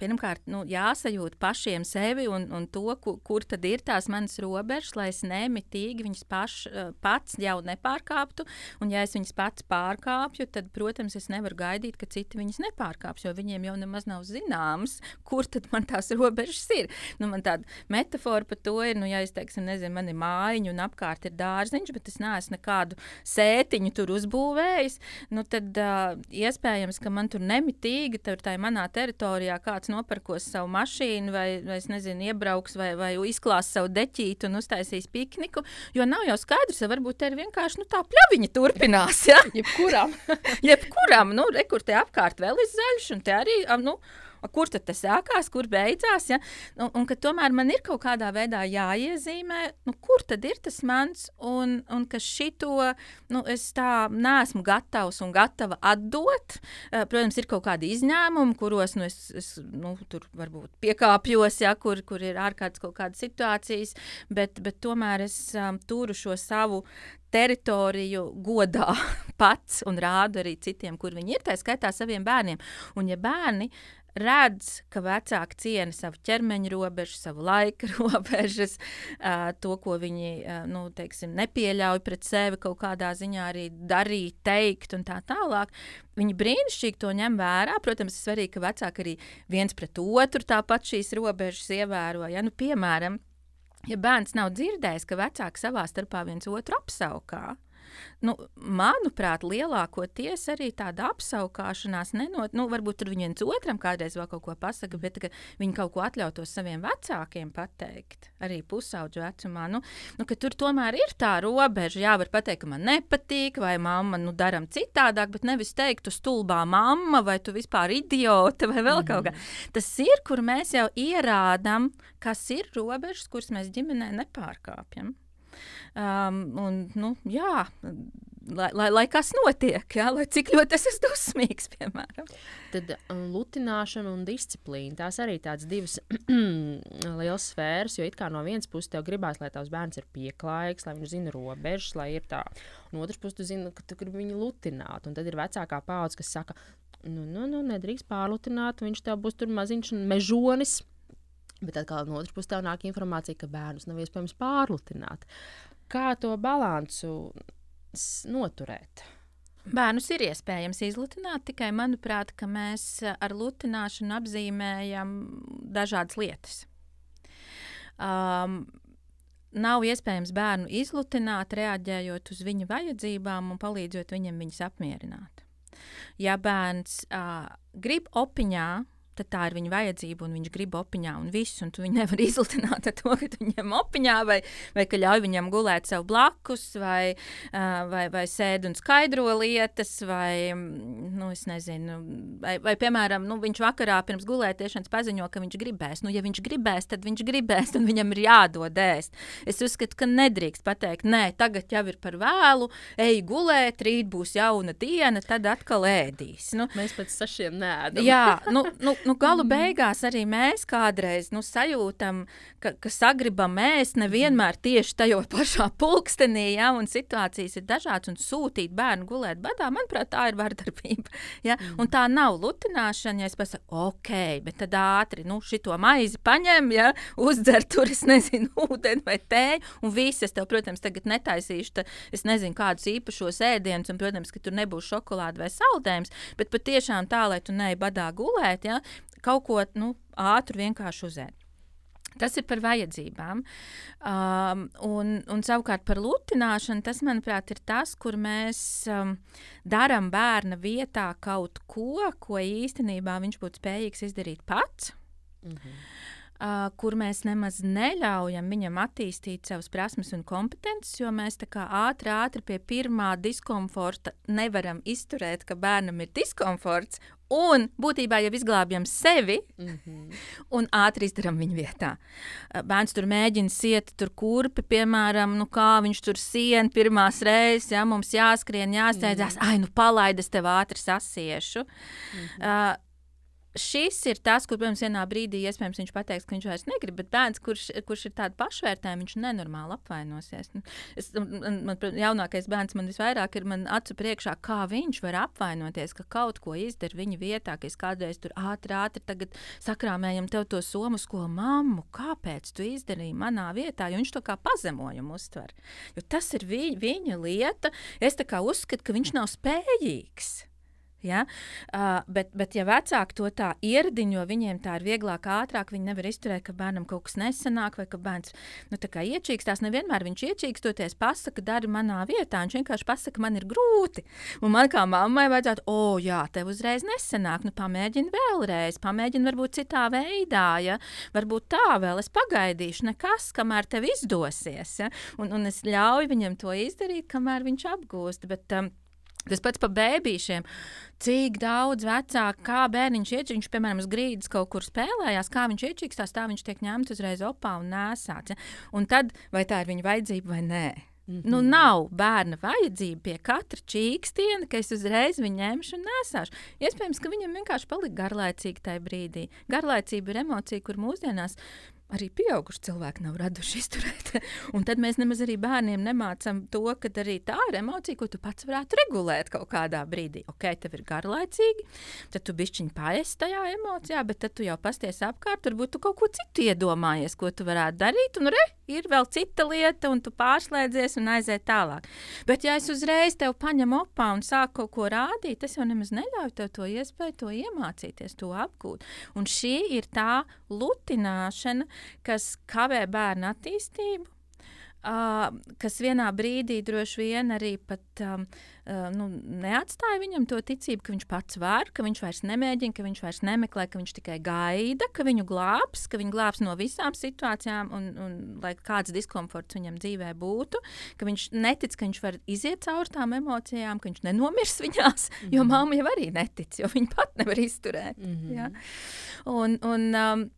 pirmkārt, nu, jāsajūt pašiem sevi un, un to, kur, kur tad ir tās manas robežas, lai es nemitīgi viņas paš, eh, pats jau nepārkāptu. Un, ja es viņas pats pārkāpju, tad, protams, es nevaru gaidīt, ka citi viņas nepārkāps, jo viņiem jau nemaz nav zināms, kur tad man tās robežas ir. Nu, man tāda metāfora par to ir, nu, ja es teiksim, nezinu, man ir mājiņa un apkārt ir dārziņš, bet es neesmu nekādu sētiņu tur uzbūvējis, nu, tad uh, iespējams, ka man tur nemitīgi, tur tā manā teritorijā kāds kāds nopirkos savu mašīnu, vai, vai nezinu, iebrauks, vai, vai izklās savu deķītu un uztaisīs pikniku. Jo nav jau skaidrs, ka varbūt tā ir vienkārši nu, tā pļaviņa turpinās. Ja? Jebkuram. Jebkuram, nu, re, kur te apkārt vēl ir zaļš, un te arī. Nu, kur tad tas sākās, kur beidzās. Ja? Un, un ka tomēr man ir kaut kādā veidā jāiezīmē, nu, kur tad ir tas mans, un, un ka šito nu, es tā neesmu gatavs un gatava atdot. Uh, protams, ir kaut kādi izņēmumi, kuros nu, es, es nu, tur varbūt piekāpjos, ja, kur, kur ir ārkārtas kaut kādas situācijas, bet, bet tomēr es um, turu šo savu teritoriju godā pats un rādu arī citiem, kur viņi ir, tā skaitā saviem bērniem. Un, ja bērni redz, ka vecāki ciena savu ķermeņa robežu, savu laika robežas, to, ko viņi nu, teiksim, nepieļauj pret sevi kaut kādā ziņā arī darīt, teikt un tā tālāk. Viņi brīnišķīgi to ņem vērā. Protams, ir svarīgi, ka vecāki arī viens pret otru tāpat šīs robežas ievēro. Ja? Nu, piemēram, ja bērns nav dzirdējis, ka vecāki savā starpā viens otru apsaukā, Nu, manuprāt, lielākoties arī tāda apskaukšanās nenot, nu, varbūt tur viens otram kādreiz vēl kaut ko pasaka, bet viņi kaut ko atļautos saviem vecākiem pateikt, arī pusauģu vecumā. Nu, nu, tur tomēr ir tā robeža, jā, var pateikt, ka man nepatīk, vai mamma, nu, daram citādāk, bet nevis teikt, tu stulbā mamma, vai tu vispār idiota, vai vēl mm kaut kā. Mhm. Tas ir, kur mēs jau ierādām, kas ir robežas, kuras mēs ģimenē nepārkāpjam. Um, un, nu, jā, lai, lai, lai kas notiek, ja? lai cik ļoti es esmu dusmīgs, piemēram. Tad um, lutināšana un disciplīna tās arī tādas divas lielas sfēras, jo it kā no vienas puses tev gribās, lai tavs bērns ir pieklājīgs, lai viņš zina robežas, lai ir tā. No otras puses, tu zini, ka tu gribi viņu lutināt, un tad ir vecākā paudze, kas saka, nu, nu, nu nedrīkst pārlutināt, viņš tev būs tur maziņš mežonis. Bet atkal no otras puses, tev nāk informācija, ka bērnus nav iespējams pārlutināt. Kā to balansu noturēt? Bērnus ir iespējams izlutināt, tikai manuprāt, mēs ar lutināšanu apzīmējam dažādas lietas. Um, nav iespējams bērnu izlutināt, reaģējot uz viņa vajadzībām un palīdzot viņam viņas apmierināt. Ja bērns uh, grib opiņā tad tā ir viņa vajadzība, un viņš grib opiņā, un viss, un tu viņu nevari izlutināt ar to, ka tu viņam opiņā, vai, vai ka ļauj viņam gulēt sev blakus, vai, vai, vai sēd un skaidro lietas, vai, nu, es nezinu, vai, vai piemēram, nu, viņš vakarā pirms gulētiešanas paziņo, ka viņš gribēs. Nu, ja viņš gribēs, tad viņš gribēs, un viņam ir jādod ēst. Es uzskatu, ka nedrīkst pateikt, nē, tagad jau ir par vēlu, ej gulēt, rīt būs jauna diena, tad atkal ēdīs. Nu, Mēs pēc sašiem nēdam. jā, nu, nu, nu, galu mm. beigās arī mēs kādreiz nu, sajūtam, ka, ka sagribam ēst nevienmēr tieši tajā pašā pulkstenī, ja, un situācijas ir dažādas, un sūtīt bērnu gulēt badā, manuprāt, tā ir vardarbība. Ja? Mm. Un tā nav lutināšana, ja es pasaku, ok, bet tad ātri, nu, šito maizi paņem, ja, uzdzer tur, es nezinu, ūdeni vai tēju, un viss, es tev, protams, tagad netaisīšu, ta, es nezinu, kādus īpašos ēdienus, un, protams, ka tur nebūs šokolāde vai saldējums, bet patiešām tā, lai tu neej badā gulēt, ja, kaut ko nu, ātru vienkārši uzēst. Tas ir par vajadzībām. Um, un, un savukārt par lutināšanu, tas, manuprāt, ir tas, kur mēs um, darām bērna vietā kaut ko, ko īstenībā viņš būtu spējīgs izdarīt pats. Mm -hmm uh, kur mēs nemaz neļaujam viņam attīstīt savas prasmes un kompetences, jo mēs tā kā ātri, ātri pie pirmā diskomforta nevaram izturēt, ka bērnam ir diskomforts. Un būtībā jau izglābjam sevi mm -hmm. un ātri izdarām viņu vietā. Bērns tur mēģina siet, tur kurpi, piemēram, nu kā viņš tur sien pirmās reizes, ja mums jāskrien, jāsteidzās, mm -hmm. ai, nu palaidas tev ātri sasiešu. Mm -hmm. uh, šis ir tas, kur, protams, vienā brīdī iespējams viņš pateiks, ka viņš vairs negrib, bet bērns, kurš, kurš ir tāds pašvērtējums, viņš nenormāli apvainosies. Nu, es, man, man, jaunākais bērns man visvairāk ir man acu priekšā, kā viņš var apvainoties, ka kaut ko izdara viņa vietā, ka es kādreiz tur ātri, ātri sakrāmējam tev to somu skolu mammu, kāpēc tu izdarīji manā vietā, jo viņš to kā pazemojumu uztver. Jo tas ir viņa, viņa lieta, es tā kā uzskatu, ka viņš nav spējīgs. Ja? Uh, bet, bet, ja vecāki to tā ieradiņo, viņiem tā ir vieglāk, ātrāk. Viņi nevar izturēt, ka bērnam kaut kas nesanāk, vai ka bērns nu, iečīkstās. Nevienmēr viņš iečīkstoties, pasakā, dari manā vietā. Viņš vienkārši pasakā, man ir grūti. Un man kā mammai vajadzētu, o, oh, jā, tev uzreiz nesanāk. Nu, pamēģini vēlreiz, pamēģini varbūt citā veidā. Ja? Varbūt tā vēl es pagaidīšu, nekas, kamēr tev izdosies. Ja? Un, un es ļauju viņam to izdarīt, kamēr viņš apgūst. Bet, um, Tas pats par bērniem. Cik daudz vecāku, kā bērniņš iečīkstās, viņš, piemēram, uz grīdas kaut kur spēlējās, kā viņš iečīkstās, tā viņš tiek ņemts uzreiz opā un nēsāts. Ja? Un tad, vai tā ir viņa vajadzība vai nē? Mm -hmm. Nu, nav bērna vajadzība pie katra čīkstiena, ka es uzreiz viņu ņemšu un nesāšu. Iespējams, ka viņam vienkārši palika garlaicīgi tajā brīdī. Garlaicība ir emocija, kur mūsdienās arī pieauguši cilvēki nav raduši izturēt. un tad mēs nemaz arī bērniem nemācām to, ka arī tā ir emocija, ko tu pats varētu regulēt kaut kādā brīdī. Ok, tev ir garlaicīgi, tad tu bišķiņ paesi tajā emocijā, bet tad tu jau pasties apkārt, varbūt tu kaut ko citu iedomājies, ko tu varētu darīt, un re, ir vēl cita lieta, un tu pārslēdzies un aiziet tālāk. Bet ja es uzreiz tev paņemu opā un sāku kaut ko rādīt, tas jau nemaz neļauj tev to iespēju, to iemācīties, to apgūt. Un šī ir tā lutināšana, kas kavē bērnu attīstību. Uh, kas vienā brīdī droši vien arī pat, um, uh, nu, neatstāja viņam to ticību, ka viņš pats var, ka viņš vairs nemēģina, ka viņš vairs nemeklē, ka viņš tikai gaida, ka viņu glābs, ka viņu glābs no visām situācijām, un, un lai kāds diskomforts viņam dzīvē būtu, ka viņš netic, ka viņš var iziet cauri tām emocijām, ka viņš nenomirs viņās, mm -hmm. jo mamma jau arī netic, jo viņa pat nevar izturēt. Mm -hmm. ja? un, un, um,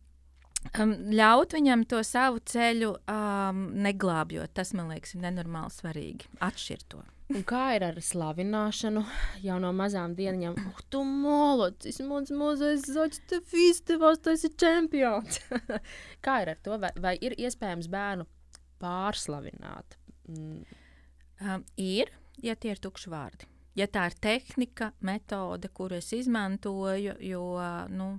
um, ļaut viņam to savu ceļu um, neglābjot. Tas man liekas, ir nenormāli svarīgi. Atšķirt to. Un kā ir ar slavināšanu jau no mazām dienām? Uh, tu molocis, mans mazais zaķis, te festivāls, tas ir čempions. kā ir ar to? Vai, vai ir iespējams bērnu pārslavināt? Mm. Um, ir, ja tie ir tukši vārdi. Ja tā ir tehnika, metode, kuru es izmantoju, jo nu,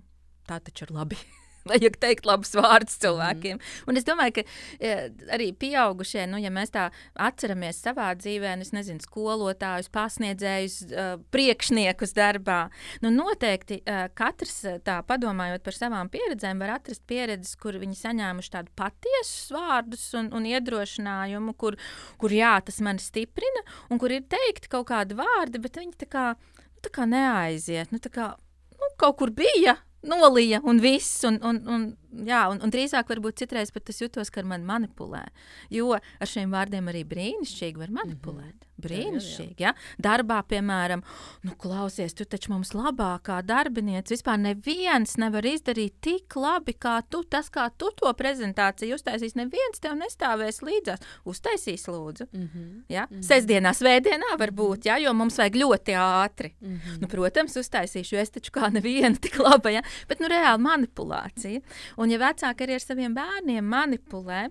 tā taču ir labi. vajag teikt labus vārdus cilvēkiem. Mm. Un es domāju, ka ja, arī pieaugušie, nu, ja mēs tā atceramies savā dzīvē, nu, es nezinu, skolotājus, pasniedzējus, uh, priekšniekus darbā, nu, noteikti uh, katrs tā padomājot par savām pieredzēm, var atrast pieredzes, kur viņi saņēmuši tādu patiesus vārdus un, un iedrošinājumu, kur, kur jā, tas mani stiprina, un kur ir teikti kaut kādi vārdi, bet viņi tā kā, nu, tā kā neaiziet. Nu, tā kā, nu, kaut kur bija, nolija un viss. Un, un, un, jā, un, un drīzāk varbūt citreiz pat es jutos, ka ar mani manipulē. Jo ar šiem vārdiem arī brīnišķīgi var manipulēt. Mm -hmm. Brīnišķīgi. Ja? Darbā, piemēram, nu, klausies, tu taču mums labākā darbinieca. Vispār neviens nevar izdarīt tik labi kā tu. Tas, kā tu to prezentāciju uztaisīsi, neviens tev nestāvēs līdzās. Uztaisīs, lūdzu. Mm -hmm. ja? mm -hmm. Sestdienā, svētdienā varbūt, ja? jo mums vajag ļoti ātri. Mm -hmm. nu, protams, uztaisīšu, jo es taču kā neviena tik laba. Ja? Bet nu, reāli manipulācija. Un, ja vecāki arī ar saviem bērniem manipulē,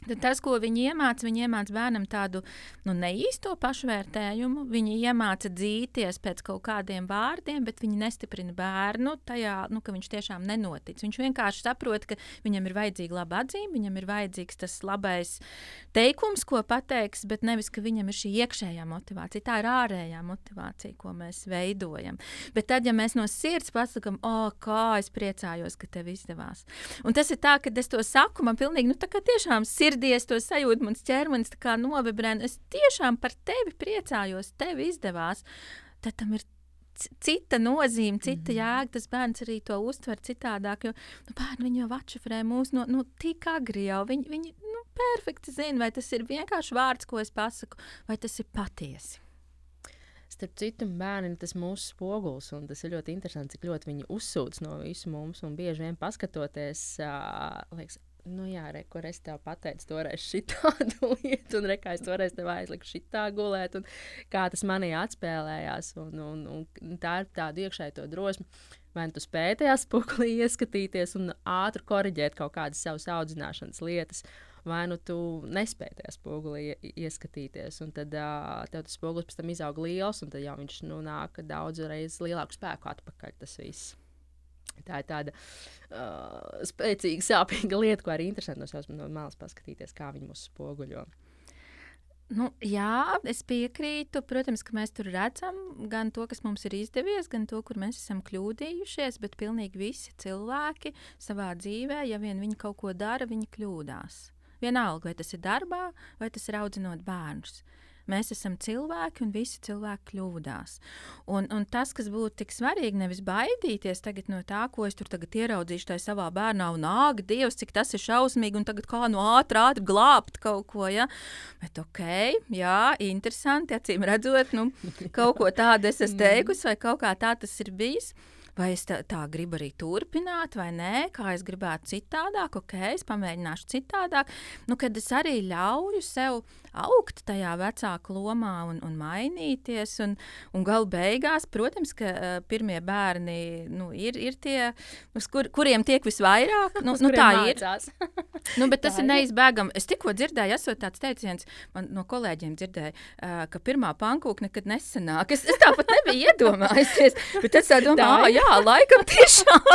Tad tas, ko viņi iemāca, viņi iemāca bērnam tādu nu, neīsto pašvērtējumu. Viņi iemāca dzīties pēc kaut kādiem vārdiem, bet viņi nestiprina bērnu tajā, nu, ka viņš tiešām nenotic. Viņš vienkārši saprot, ka viņam ir vajadzīga laba atzīme, viņam ir vajadzīgs tas labais teikums, ko pateiks, bet nevis, ka viņam ir šī iekšējā motivācija. Tā ir ārējā motivācija, ko mēs veidojam. Bet tad, ja mēs no sirds pasakām, o, kā es priecājos, ka tev izdevās. Un tas ir tā, ka es to saku, man pilnīgi, nu, tā kā tiešām sirds sirdies to sajūtu, mans ķermenis kā novibrēna. Es tiešām par tevi priecājos, tev izdevās. Tad tam ir cita nozīme, cita mm. jēga. Tas bērns arī to uztver citādāk. Jo nu, bērni jau atšifrē mūs no nu, tik agri jau. Viņi, viņi nu, perfekti zina, vai tas ir vienkārši vārds, ko es pasaku, vai tas ir patiesi. Starp citu, bērniem tas ir mūsu spogulis, un tas ir ļoti interesanti, cik ļoti viņi uzsūdz no visu mums. Un bieži vien paskatoties, uh, liekas, nu, jā, re, kur es tev pateicu, toreiz šitādu lietu, un re, kā es toreiz tev aizliku šitā gulēt, un kā tas manī atspēlējās. Un, un, un tā ir tāda iekšēja drosme. Vai nu tu spēj tajā spuklī ieskatīties un ātri korrigēt kaut kādas savas audzināšanas lietas, vai nu tu nespēj tajā spogulī ieskatīties. Un tad uh, tev tas spogulis pēc tam izaug liels, un tad jau viņš nu, nāk daudz reizes lielāku spēku atpakaļ. Tas viss. Tā ir tāda uh, spēcīga, sāpīga lieta, ko arī interesanti no savas no malas paskatīties, kā viņi mūs spoguļo. Nu, jā, es piekrītu. Protams, ka mēs tur redzam gan to, kas mums ir izdevies, gan to, kur mēs esam kļūdījušies. Bet pilnīgi visi cilvēki savā dzīvē, ja vien viņi kaut ko dara, viņi kļūdās. Vienalga, vai tas ir darbā, vai tas ir audzinot bērnus. Uh, Mēs esam cilvēki, un visi cilvēki kļūdās. Un, un tas, kas būtu tik svarīgi, nevis baidīties no tā, ko es tur ieraudzīšu tajā savā bērnā, un nāk, Dievs, cik tas ir šausmīgi, un tagad kā no ātri, ātri glābt kaut ko. Ja? Bet ok, jā, interesanti, acīm redzot, nu, kaut ko tādu es esmu mm. teikusi, vai kaut kā tā tas ir bijis. Vai es tā, tā gribu arī turpināt, vai nē, kā es gribētu citādāk, ok, es pamēģināšu citādāk. Nu, kad es arī ļauju sev augt tajā vecāka lomā un, un mainīties. Un, un galu beigās, protams, ka uh, pirmie bērni nu, ir, ir tie, uz kur, kuriem tiek visvairāk. Nu, nu, tā ir. nu, bet tas ir neizbēgami. Es tikko dzirdēju, esot tāds teiciens, man no kolēģiem dzirdēju, uh, ka pirmā pankūka nekad nesanāk. Es, es tāpat nebiju iedomājusies, bet es domāju, ah, jā, laikam tiešām.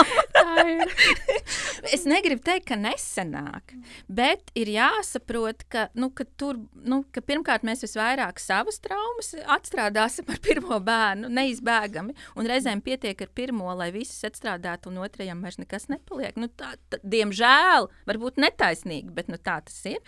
es negribu teikt, ka nesanāk, bet ir jāsaprot, ka, nu, ka tur nu, ka pirmkārt mēs visvairāk savas traumas atstrādāsim ar pirmo bērnu, neizbēgami. Un reizēm pietiek ar pirmo, lai visas atstrādātu, un otrajam vairs nekas nepaliek. Nu, tā, tā, diemžēl, varbūt netaisnīgi, bet nu, tā tas ir.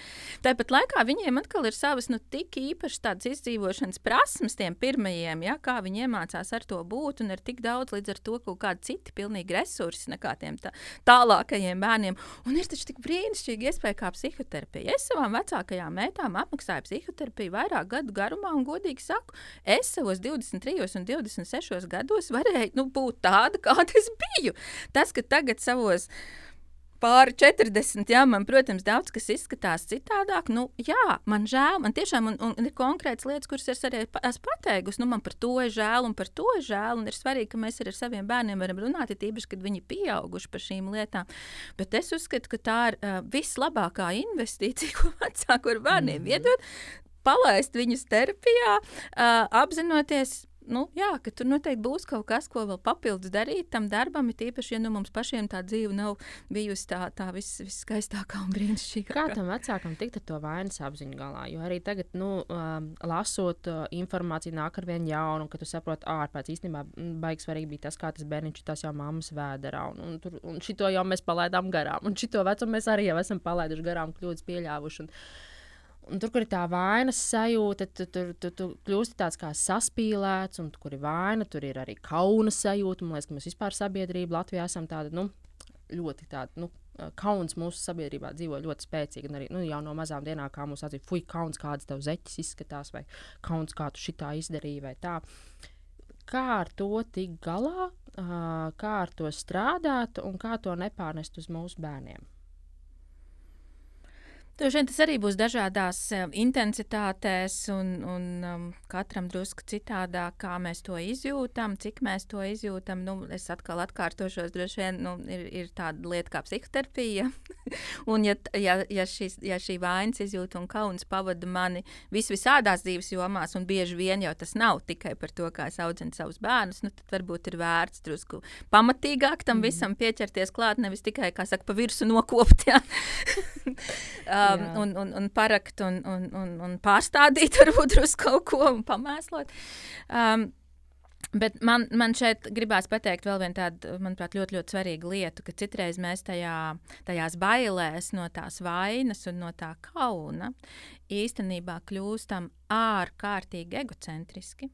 Tāpat laikā viņiem atkal ir savas nu, tik īpašas tādas izdzīvošanas prasmes, tiem pirmajiem, ja, kā viņi iemācās ar to būt, un ir tik daudz līdz ar to kaut kādi citi pilnīgi resursi nekā tiem tā, tālākajiem bērniem. Un ir taču tik brīnišķīgi iespēja kā psihoterapija. Es savām vecākajām meitām apmaksāju psihoterapiju vairāk gadu garumā, un godīgi saku, es savos 23 un 26 gados varēju nu, būt tāda, kāda es biju. Tas, ka tagad savos pāri 40, jā, man, protams, daudz kas izskatās citādāk. Nu, jā, man žēl, man tiešām un, un ir konkrētas lietas, kuras es arī esmu pateikusi. Nu, man par to ir žēl un par to ir žēl. Ir svarīgi, ka mēs arī ar saviem bērniem varam runāt, ir īpaši, kad viņi ir pieauguši par šīm lietām. Bet es uzskatu, ka tā ir uh, vislabākā investīcija, ko vecāki var bērniem mm -hmm. iedot. Palaist viņus terapijā, uh, apzinoties, nu, jā, ka tur noteikti būs kaut kas, ko vēl papildus darīt tam darbam. Ir īpaši, ja nu, mums pašiem tā dzīve nav bijusi tā, tā vis, viskaistākā un brīnišķīgākā. Kā tam vecākam tikt ar to vainas apziņu galā? Jo arī tagad, nu, um, lasot uh, informāciju, nāk ar vien jaunu, ka tu saproti, ārpēc īstenībā baigs svarīgi bija tas, kā tas bērniņš tas jau mammas vēderā. Un, un, tur, un šito jau mēs palaidām garām. Un šito vecumu mēs arī jau esam palaiduši garām, kļūdas pieļāvuši. Un, Un tur, kur ir tā vainas sajūta, tu, tu, tu, tu kļūsti tāds kā saspīlēts, un kur ir vaina, tur ir arī kauna sajūta. Man liekas, ka mēs vispār sabiedrība Latvijā esam tāda nu, ļoti tāda. Nu, Kauns mūsu sabiedrībā dzīvo ļoti spēcīgi. Arī nu, jau no mazām dienām, kā mums atzīst, fuck, kauns, kāds tev zeķis izskatās, vai kauns, kā tu šitā izdarīji, vai tā. Kā ar to tikt galā, kā ar to strādāt un kā to nepārnest uz mūsu bērniem? Droši vien tas arī būs dažādās intensitātēs, un, un um, katram drusku citādāk, kā mēs to izjūtam, cik mēs to izjūtam. Nu, es atkal atkārtošos, droši vien nu, ir, ir tāda lieta kā psihoterapija. un, ja, ja, ja, šis, ja šī vainas izjūta un kauns pavada mani vis visādās dzīves jomās, un bieži vien jau tas nav tikai par to, kā es audzinu savus bērnus, nu, tad varbūt ir vērts drusku pamatīgāk tam mm. visam pieķerties klāt, nevis tikai, kā saka, pa virsu nokopt. um, un, un, un parakt un, un, un, un pārstādīt varbūt uz kaut ko un pamēslot. Um, Bet man, man šeit gribās pateikt vēl vienu tādu, manuprāt, ļoti, ļoti svarīgu lietu, ka citreiz mēs tajā, tajās bailēs no tās vainas un no tā kauna īstenībā kļūstam ārkārtīgi egocentriski.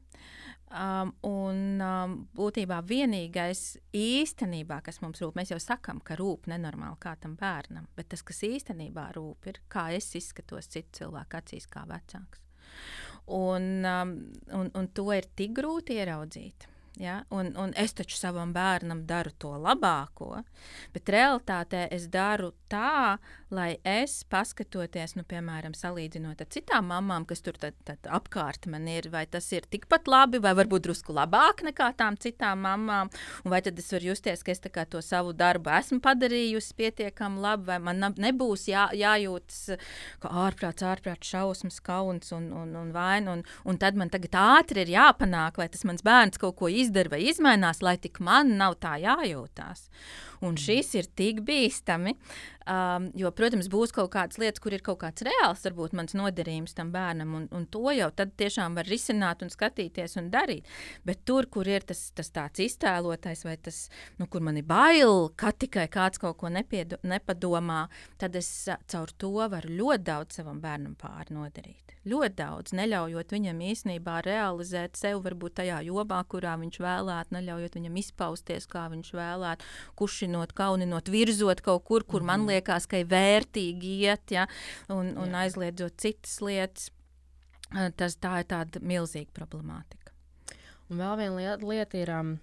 Um, un um, būtībā vienīgais īstenībā, kas mums rūp, mēs jau sakām, ka rūp nenormāli kā tam bērnam, bet tas, kas īstenībā rūp, ir kā es izskatos citu cilvēku acīs, kā vecāks. Un, um, un, un to ir tik grūti ieraudzīt. Ja? Un, un es taču savam bērnam daru to labāko, bet realtātē es daru tā, lai es, paskatoties, nu, piemēram, salīdzinot ar citām mamām, kas tur tad, tad apkārt man ir, vai tas ir tikpat labi, vai varbūt drusku labāk nekā tām citām mamām, vai tad es varu justies, ka es to savu darbu esmu padarījusi pietiekami labi, vai man nebūs jā, jājūtas kā ārprāts, ārprāts, šausmas, kauns un, un, un vaina, un, un tad man tagad ātri ir jāpanāk, lai tas mans bērns kaut ko izdarītu izdara vai izmainās, lai tik man nav tā jājūtās. Un šis ir tik bīstami, um, jo, protams, būs kaut kādas lietas, kur ir kaut kāds reāls, varbūt mans nodarījums tam bērnam, un, un to jau tad tiešām var risināt un skatīties un darīt. Bet tur, kur ir tas, tas tāds iztēlotais, vai tas, nu, kur man ir bail, ka tikai kāds kaut ko nepiedo, nepadomā, tad es caur to varu ļoti daudz savam bērnam pāri nodarīt ļoti daudz, neļaujot viņam īstenībā realizēt sevi varbūt tajā jomā, kurā viņš vēlētu, neļaujot viņam izpausties, kā viņš vēlētu, kušinot, kauninot, virzot kaut kur, kur mm -hmm. man mhm. liekas, ka ir vērtīgi iet, ja, un, un Jā. aizliedzot citas lietas. Tas tā ir tāda milzīga problemātika. Un vēl viena lieta, lieta ir, um,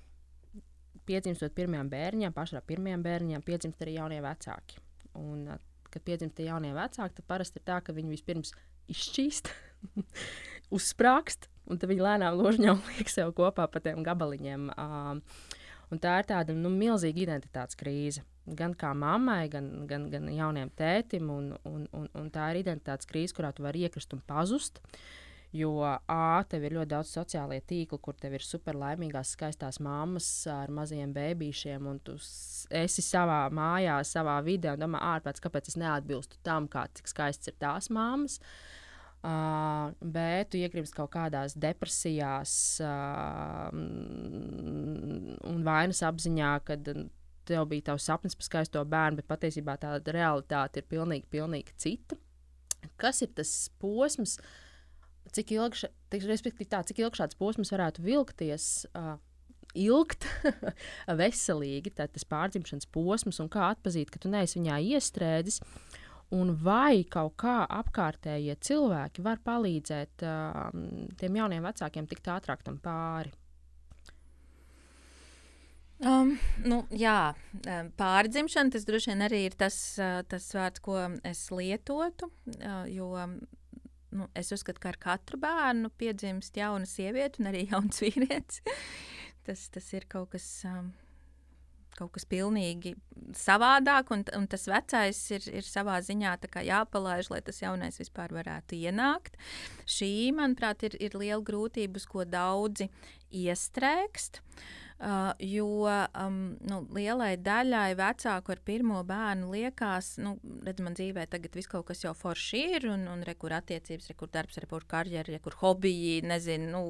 piedzimstot pirmajam bērnam, pašā pirmajam bērnam, piedzimst arī jaunie vecāki. Un, kad piedzimst jaunie vecāki, tad parasti ir tā, ka viņi vispirms izšķīst, uzsprāgst, un tad viņi lēnām ložņā liek sev kopā pa tiem gabaliņiem. Uh, Un tā ir tāda nu, milzīga identitātes krīze. Gan kā mammai, gan, gan, gan jauniem tētim. Un, un, un, un tā ir identitātes krīze, kurā tu vari iekrist un pazust. Jo A, tev ir ļoti daudz sociālie tīkli, kur tev ir superlaimīgās, skaistās mammas ar maziem bērniem, un tu esi savā mājā, savā vidē, un domā, ārpēc, kāpēc es neatbilstu tam, kā, cik skaists ir tās mammas. Uh, Uh, bet tu iekrīpsi kaut kādās depresijās uh, un vainas apziņā, kad tev bija tavs sapnis par skaisto bērnu, bet patiesībā tā realitāte ir pilnīgi, pilnīgi cita. Kas ir tas posms, cik ilgi, tā, cik ilgi šāds posms varētu vilkties? Uh, ilgt, veselīgi, tad tas pārdzimšanas posms un kā atzīt, ka tu neesi viņā iestrēdzis. Uh, un vai kaut kā apkārtējie cilvēki var palīdzēt uh, tiem jauniem vecākiem tikt ātrāk tam pāri. Um, nu, jā, pārdzimšana tas droši vien arī ir tas, tas vārds, ko es lietotu. Jo nu, es uzskatu, ka ar katru bērnu piedzimst jauna sieviete un arī jauns vīrietis. tas, tas ir kaut kas. Um, kaut kas pilnīgi savādāk, un, un tas vecais ir, ir savā ziņā jāpalaiž, lai tas jaunais vispār varētu ienākt. Šī, manuprāt, ir, ir liela grūtība, uz ko daudzi iestrēgst. Uh, Uh, jo um, nu, lielai daļai vecāku ar pirmo bērnu liekas, nu, redz, man dzīvē tagad viss kaut kas jau forši ir, un, un re, kur attiecības, re, kur darbs, re, kur karjera, re, kur hobiji, nezinu, nu,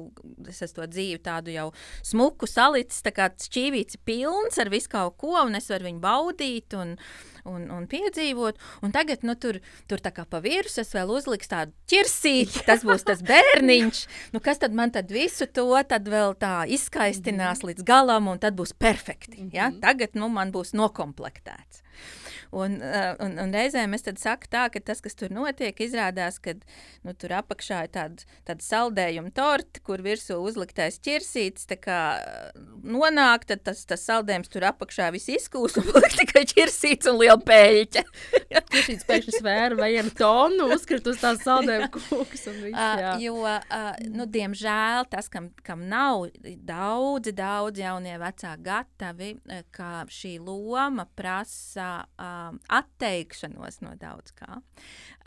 es esmu to dzīvi tādu jau smuku salicis, tā kā šķīvīts pilns ar visu kaut ko, un es varu viņu baudīt. Un, un, un piedzīvot. Un tagad, nu, tur, tur tā kā pa virsmu es vēl uzliku tādu ķirsīti, tas būs tas bērniņš. Nu, kas tad man tad visu to tad vēl tā izskaistinās mm -hmm. līdz galam, un tad būs perfekti. Ja? -hmm. Tagad nu, man būs nokomplektēts. Un, uh, un, un reizēm es saku tā, ka tas, kas tur notiek, izrādās, ka nu, tur apakšā ir tāda, tāda saldējuma torte, kur virsū uzliktais ķirsītis nonāk, tad tas, tas saldējums tur apakšā viss izkūst un paliek tikai ķirsītis un liela pēļķa. Ķirsītis pēkšņi svēra vienu tonu, uzkrit uz tās saldējuma kūkas un viss. Jā. Uh, jo, uh, nu, diemžēl tas, kam, kam nav daudzi, daudzi jaunie vecāki gatavi, ka šī loma prasa uh, um, atteikšanos no daudz kā,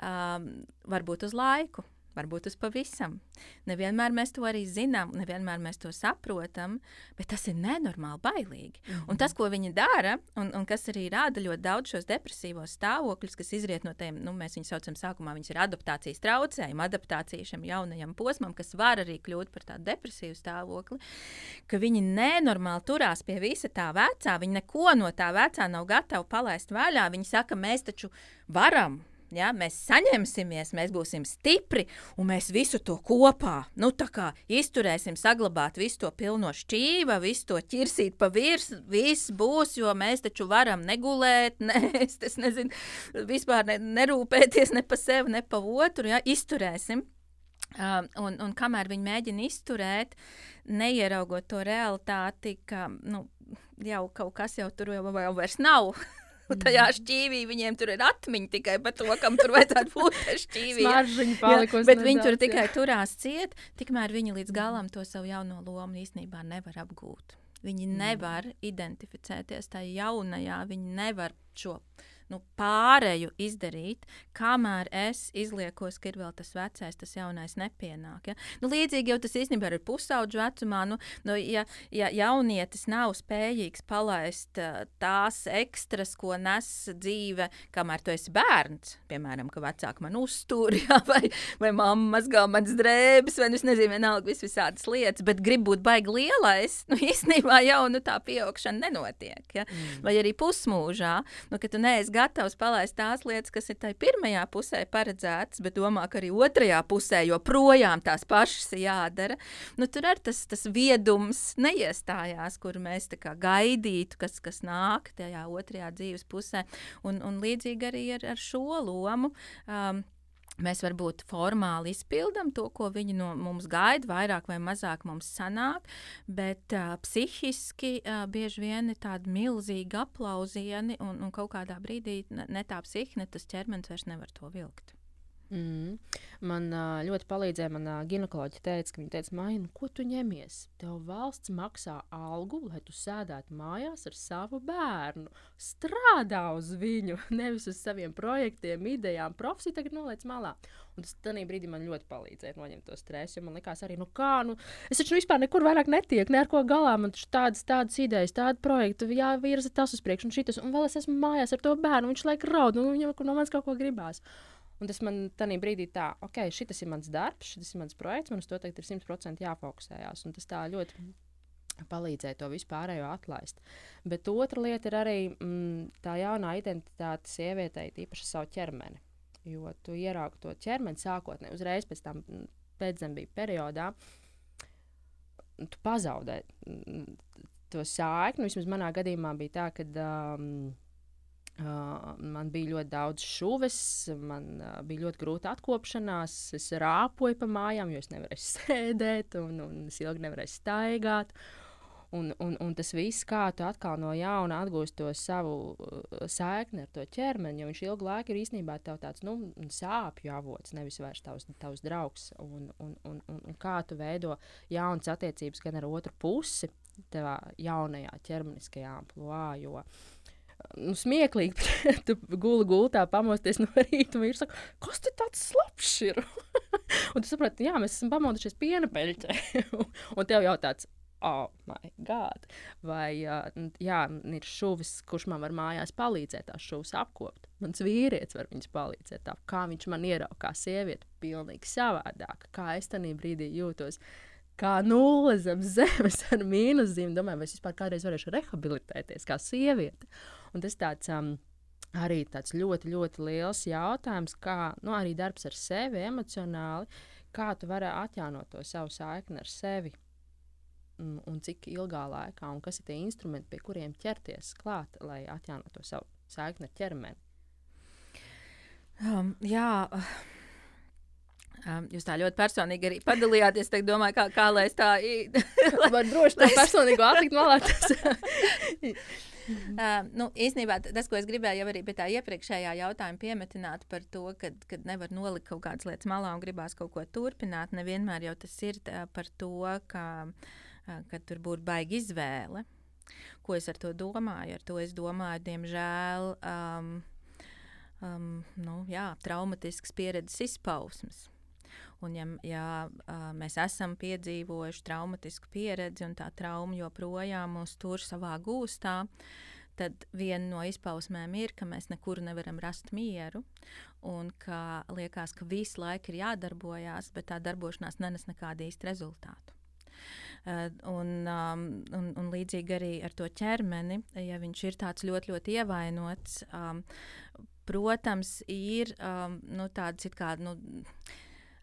um, varbūt uz laiku. Varbūt uz pavisam. Nevienmēr mēs to arī zinām, nevienmēr mēs to saprotam, bet tas ir nenormāli bailīgi. Mm -hmm. Un tas, ko viņi dara, un, un kas arī rāda ļoti daudz šos depresīvos stāvokļus, kas izriet no tiem, nu, mēs viņus saucam sākumā, viņas ir adaptācijas traucējumi, adaptācija šim jaunajam posmam, kas var arī kļūt par tādu depresīvu stāvokli, ka viņi nenormāli turās pie visa tā vecā, viņi neko no tā vecā nav gatavi palaist vaļā. Viņi saka, mēs taču varam Ja, mēs saņemsimies, mēs būsim stipri un mēs visu to kopā nu, izturēsim, saglabāt visu to pilno šķīva, visu to ķirsīt pa virsmu. Viss būs, jo mēs taču varam negulēt, ne, es, nezinu, vispār ne, nerūpēties ne pa sevi, ne pa otru. Ja, izturēsim. Um, un, un kamēr viņi mēģina izturēt, neieraugot to realitāti, ka nu, jau kaut kas jau tur jau, jau vairs nav. Tajā mhm. šķīvī viņiem tur ir atmiņa tikai par to, kam tur vajadzētu būt šķīvī. Jā, bet viņi tur tikai turās ciet, tikmēr viņi līdz galam to savu jauno lomu īstenībā nevar apgūt. Viņi mm. nevar identificēties tajā jaunajā, viņi nevar šo nu, pārēju izdarīt, kamēr es izliekos, ka ir vēl tas vecais, tas jaunais nepienāk. Ja? Nu, līdzīgi jau tas īstenībā ir pusauģu vecumā. Nu, nu, ja, ja jaunietis nav spējīgs palaist uh, tās ekstras, ko nes dzīve, kamēr tu esi bērns, piemēram, ka vecāki man uztur, ja? vai, vai mamma mazgā manas drēbes, vai nu, es nezinu, vienalga vis visādas lietas, bet grib būt baigi lielais, nu īstenībā jau nu, tā pieaugšana nenotiek. Ja? Mm. Vai arī pusmūžā, nu, ka tu neesi gatavs palaist tās lietas, kas ir tajā pirmajā pusē paredzētas, bet domā, ka arī otrajā pusē joprojām tās pašas ir jādara. Nu, tur arī tas, tas viedums neiestājās, kur mēs gaidītu, kas, kas nāk tajā otrajā dzīves pusē. Un, un līdzīgi arī ar, ar šo lomu. Um, Mēs varbūt formāli izpildām to, ko viņi no mums gaida, vairāk vai mazāk mums sanāk, bet uh, psihiski uh, bieži vien ir tādi milzīgi aplausieni, un, un kaut kādā brīdī ne, ne tā psihiska, ne tas ķermenis vairs nevar to vilkt. Mm. Man ļoti palīdzēja. Manā ginekoloģija teica, ka viņa teica, Maija, nu, ko tu ņemies? Tev valsts maksā algu, lai tu sēdētu mājās ar savu bērnu. Strādā uz viņu, nevis uz saviem projektiem, idejām. Profesija tagad noliec malā. Un tas tajā brīdī man ļoti palīdzēja noņemt to stresu. Man liekas, arī, nu kā, nu, es taču vispār nekur vairāk netieku, ne ar ko galā. Man taču tādas, tādas idejas, tādu projektu, jāvirza tas uz priekšu, un šitas, un vēl es esmu mājās ar to bērnu. Viņš laik raud, un viņam no manis kaut ko gribās. Un tas man tajā brīdī tā, ok, šis ir mans darbs, šis ir mans projekts, man uz to tagad ir 100% jāfokusējās. Un tas tā ļoti palīdzēja to vispārējo atlaist. Bet otra lieta ir arī mm, tā jaunā identitāte sievietei, īpaši savu ķermeni. Jo tu ieraugi to ķermeni sākotnēji, uzreiz pēc tam mm, pēcdzemdību periodā. Tu pazaudē mm, to sākni. Vismaz manā gadījumā bija tā, ka. Um, Uh, man bija ļoti daudz šuves, man uh, bija ļoti grūta atkopšanās. Es rāpoju pa mājām, jo es nevarēju sēdēt, un, un es ilgi nevarēju staigāt. Un, un, un tas viss, kā tu atkal no jauna atgūsi to savu uh, saikni ar to ķermeni, jo viņš ilgu laiku ir īstenībā tāds nu, sāpju avots, nevis vairs tavs, tavs draugs. Un, un, un, un, un kā tu veido jaunas attiecības gan ar otru pusi, tavā jaunajā ķermeniskajā amplitūnā. Nu, smieklīgi, tu guli gultā, pamosties no rīta, un viņš saka, kas te tāds slapjš ir? un tu saproti, jā, mēs esam pamodušies piena peļķē. un tev jau tāds, oh, my God. Vai jā, ir šuvis, kurš man var mājās palīdzēt, tās šuvis apkopot. Mans vīrietis var viņas palīdzēt. Tā, kā viņš man ierauga, kā sieviete, pilnīgi savādāk. Kā es tajā brīdī jūtos. Kā nulle zem zemes ar mīnuszīmi. Domāju, vai es vispār kādreiz varēšu rehabilitēties kā sieviete. Un tas tāds um, arī tāds ļoti, ļoti liels jautājums, kā nu, arī darbs ar sevi emocionāli, kā tu vari atjaunot to savu saikni ar sevi un, un cik ilgā laikā, un kas ir tie instrumenti, pie kuriem ķerties klāt, lai atjaunotu savu saikni ar ķermeni. Um, jā. Um, jūs tā ļoti personīgi arī padalījāties. Es domāju, kā, kā lai es tā Var droši tā personīgi atlikt malā. uh, nu, īstenībā tas, ko es gribēju jau arī pie tā iepriekšējā jautājuma piemetināt par to, ka nevar nolikt kaut kādas lietas malā un gribās kaut ko turpināt. Nevienmēr jau tas ir tā, par to, ka uh, ka tur būtu baigi izvēle. Ko es ar to domāju? Ar to es domāju, diemžēl, um, um, nu, jā, traumatisks pieredzes izpausmes. Un, ja, ja mēs esam piedzīvojuši traumatisku pieredzi, un tā trauma joprojām mūs tur savā gūstā, tad viena no izpausmēm ir, ka mēs nekur nevaram rast mieru, un ka liekas, ka visu laiku ir jādarbojas, bet tā darbošanās nenes nekādu īstu rezultātu. Uh, un, um, un, un līdzīgi arī ar to ķermeni, ja viņš ir tāds ļoti, ļoti ievainots, um, protams, ir um, nu, tādas kā. Nu,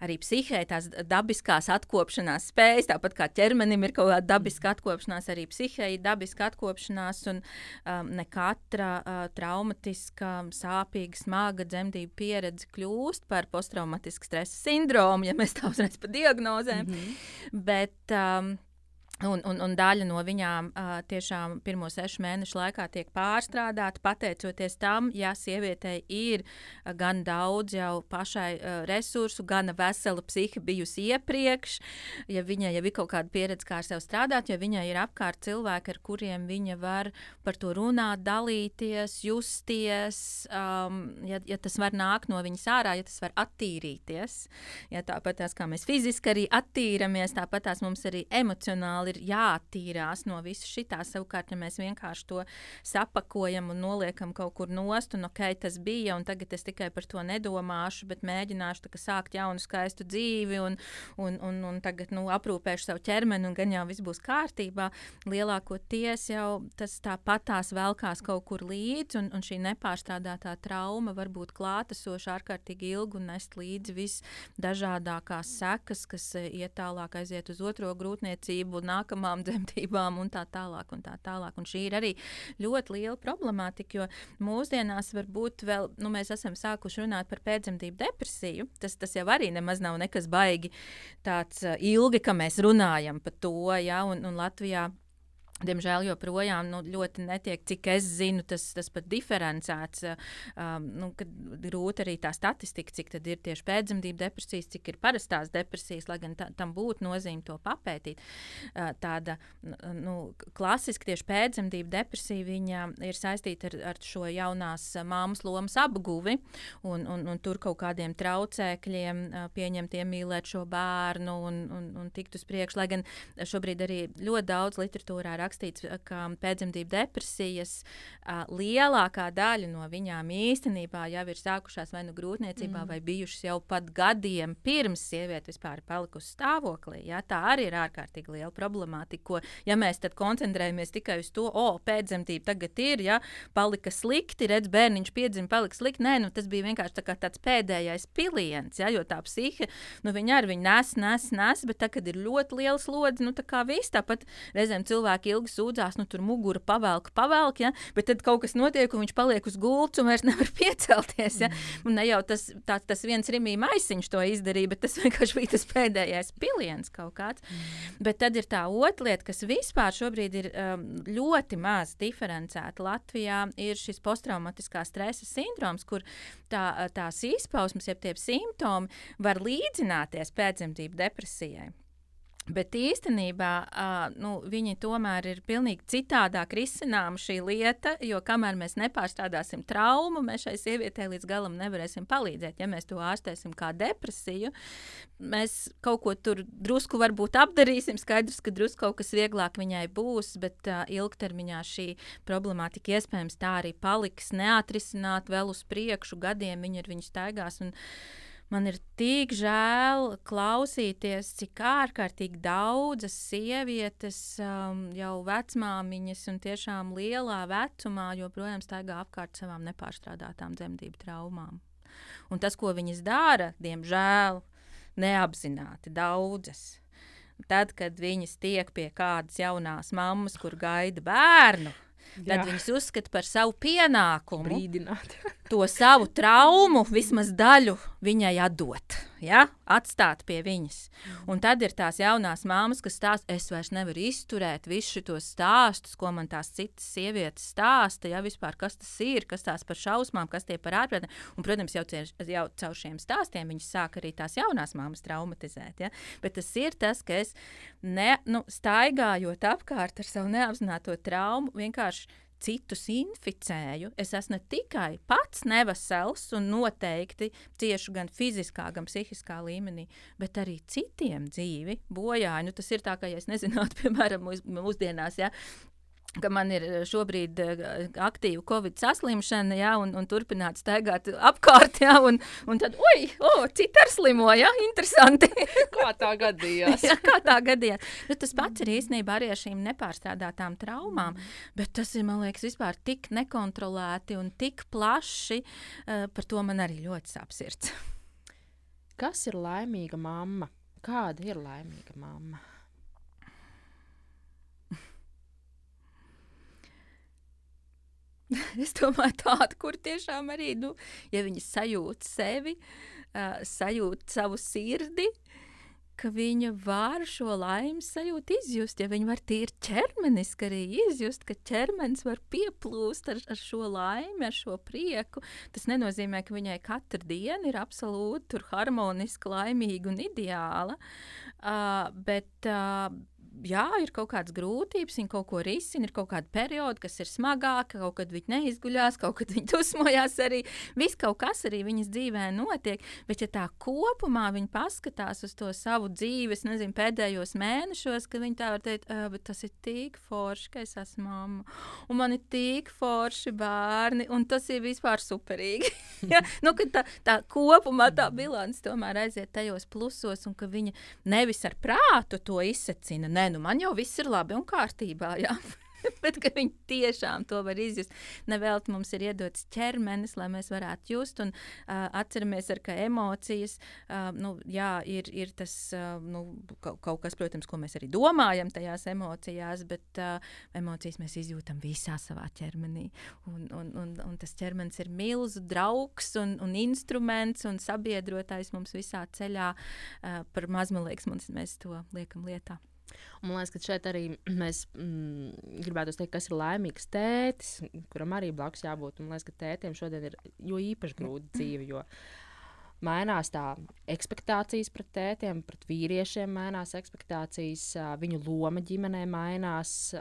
arī psihē tās dabiskās atkopšanās spējas, tāpat kā ķermenim ir kaut kāda dabiska atkopšanās, arī psihē ir dabiska atkopšanās, un um, ne katra uh, traumatiska, sāpīga, smaga dzemdību pieredze kļūst par posttraumatisku stresa sindromu, ja mēs tā uzreiz pa diagnozēm. Mm -hmm. Bet, um, Un, un, un daļa no viņām uh, tiešām pirmo sešu mēnešu laikā tiek pārstrādāta, pateicoties tam, ja sievietei ir uh, gan daudz jau pašai uh, resursu, gan vesela psihe bijusi iepriekš, ja viņai jau ir kaut kāda pieredze, kā ar sevi strādāt, ja viņai ir apkārt cilvēki, ar kuriem viņa var par to runāt, dalīties, justies, um, ja, ja tas var nākt no viņas ārā, ja tas var attīrīties. Ja tāpat tās, kā mēs fiziski arī attīramies, tāpat tās mums arī emocionāli ir jāattīrās no visa šī. Savukārt, ja mēs vienkārši to sapakojam un noliekam kaut kur nost, un ok, tas bija, un tagad es tikai par to nedomāšu, bet mēģināšu tā, sākt jaunu, skaistu dzīvi, un, un, un, un tagad nu, aprūpēšu savu ķermeni, un gan jau viss būs kārtībā. Lielākoties jau tas tāpatās velkās kaut kur līdzi, un, un šī nepārstrādātā trauma var būt klātesoša ārkārtīgi ilgi un nest līdzi visdažādākās sekas, kas iet tālāk, aiziet uz otro grūtniecību, nākamām dzemdībām un tā tālāk. Un tā tālāk. Un šī ir arī ļoti liela problemātika, jo mūsdienās varbūt vēl nu, mēs esam sākuši runāt par pēcdzemdību depresiju. Tas, tas jau arī nemaz nav nekas baigi tāds ilgi, ka mēs runājam par to, ja, un, un Latvijā Diemžēl joprojām nu, ļoti netiek, cik es zinu, tas, tas pat diferencēts. Um, nu, grūti arī tā statistika, cik ir tieši pēcdzemdību depresijas, cik ir parastās depresijas, lai gan tā, tam būtu nozīme to papētīt. Uh, tāda nu, klasiska tieši pēcdzemdību depresija ir saistīta ar, ar šo jaunās māmas lomas apguvi un, un, un tur kaut kādiem traucēkļiem uh, pieņemt, iemīlēt šo bērnu un, un, un tikt uz priekšu. Lai gan šobrīd arī ļoti daudz literatūrā raksta rakstīts, ka pēcdzemdību depresijas uh, lielākā daļa no viņām īstenībā jau ir sākušās vai nu grūtniecībā, mm. vai bijušas jau pat gadiem pirms sieviete vispār ir palikusi stāvoklī. Ja? Tā arī ir ārkārtīgi liela problemātika. Ko, ja mēs koncentrējamies tikai uz to, o, pēcdzemdība tagad ir, ja palika slikti, redz, bērniņš piedzima, palika slikti. Nē, nu, tas bija vienkārši tā tāds pēdējais piliens, ja? jo tā psihe, nu, viņa arī viņa nes, nes, nes, bet tā, kad ir ļoti liels slodzi, nu, tā kā viss tāpat reizēm cilvēki ilgi ilgi sūdzās, nu tur mugura pavelk, pavelk, ja? bet tad kaut kas notiek, un viņš paliek uz gultas un vairs nevar piecelties. Ja? Mm. Un ne jau tas, tā, tas viens rimī maisiņš to izdarīja, bet tas vienkārši bija tas pēdējais piliens kaut kāds. Mm. Bet tad ir tā otra lieta, kas vispār šobrīd ir um, ļoti maz diferencēta Latvijā, ir šis posttraumatiskā stresa sindroms, kur tā, tās izpausmes, jeb tie simptomi var līdzināties pēcdzemdību depresijai. Bet īstenībā uh, nu, viņi tomēr ir pilnīgi citādāk risināma šī lieta, jo kamēr mēs nepārstrādāsim traumu, mēs šai sievietei līdz galam nevarēsim palīdzēt. Ja mēs to ārstēsim kā depresiju, mēs kaut ko tur drusku varbūt apdarīsim. Skaidrs, ka drusku kaut kas vieglāk viņai būs, bet uh, ilgtermiņā šī problemātika iespējams tā arī paliks neatrisināt vēl uz priekšu gadiem. Viņi ar viņu staigās. Un, uh, Man ir tik žēl klausīties, cik ārkārtīgi daudzas sievietes, um, jau vecmāmiņas un tiešām lielā vecumā joprojām staigā apkārt savām nepārstrādātām dzemdību traumām. Un tas, ko viņas dara, diemžēl, neapzināti daudzas. Tad, kad viņas tiek pie kādas jaunās mammas, kur gaida bērnu, tad Jā. viņas uzskata par savu pienākumu brīdināt. to savu traumu, vismaz daļu viņai atdot, ja? atstāt pie viņas. Un tad ir tās jaunās māmas, kas stāsta, es vairs nevaru izturēt visus šos stāstus, ko man tās citas sievietes stāsta, ja vispār kas tas ir, kas tās par šausmām, kas tie par ārprātiem. Un, protams, jau, cieš, jau caur šiem stāstiem viņas sāk arī tās jaunās māmas traumatizēt. Ja? Bet tas ir tas, ka es ne, nu, staigājot apkārt ar savu neapzināto traumu, vienkārši citus inficēju, es esmu ne tikai pats nevesels un noteikti cieši gan fiziskā, gan psihiskā līmenī, bet arī citiem dzīvi bojāju. Nu, tas ir tā, ka, ja es nezinātu, piemēram, mūsdienās, ja, ka man ir eh, šobrīd uh, aktīva covid saslimšana, ja, un, un turpināt staigāt apkārt, ja, un, un tad, oi, oh, cita ar slimo, ja, interesanti. kā tā gadījās? ja, kā tā gadījās. Nu, tas pats ir īstenībā arī ar šīm nepārstrādātām traumām, mm. bet tas ir, man liekas, vispār tik nekontrolēti un tik plaši, uh, par to man arī ļoti sāp sirds. Kas ir laimīga mamma? Kāda ir laimīga mamma? es domāju, tāda, kur tiešām arī, nu, ja viņi sajūt sevi, uh, sajūt savu sirdi, ka viņa var šo laimes sajūtu izjust. Ja viņa var tīri ķermeniski arī izjust, ka ķermenis var pieplūst ar, ar šo laimi, ar šo prieku, tas nenozīmē, ka viņai katru dienu ir absolūti harmoniska, laimīga un ideāla. Uh, bet, uh, jā, ir kaut kādas grūtības, viņa kaut ko risina, ir kaut kāda perioda, kas ir smagāka, kaut kad viņa neizguļās, kaut kad viņa dusmojās arī. Viss kaut kas arī viņas dzīvē notiek, bet ja tā kopumā viņa paskatās uz to savu dzīvi, es nezinu, pēdējos mēnešos, kad viņa tā var teikt, bet tas ir tik forši, ka es esmu mamma, un man ir tik forši bērni, un tas ir vispār superīgi. ja? nu, tā, tā kopumā tā bilants tomēr aiziet tajos plusos, un ka viņa nevis ar prātu to izsacina, ne, nu man jau viss ir labi un kārtībā. Jā. Bet viņi tiešām to var izjust. Nevelti mums ir iedots ķermenis, lai mēs varētu just. Un, uh, atceramies, ar, ka emocijas uh, nu, jā, ir, ir tas uh, nu, kaut, kas, protams, ko mēs arī domājam tajās emocijās, bet uh, emocijas mēs izjūtam visā savā ķermenī. Un, un, un, un tas ķermenis ir milzu draugs un, un instruments un sabiedrotājs mums visā ceļā. Uh, par maz, man liekas, mēs to liekam lietā. Man liekas, ka šeit arī mēs mm, gribētu teikt, kas ir laimīgs tētis, kuram arī blakus jābūt. Man liekas, ka tētiem šodien ir jo īpaši grūta dzīve. Jo mainās tā expectācijas pret tētiem, pret vīriešiem, mainās expectācijas, viņu loma ģimenē mainās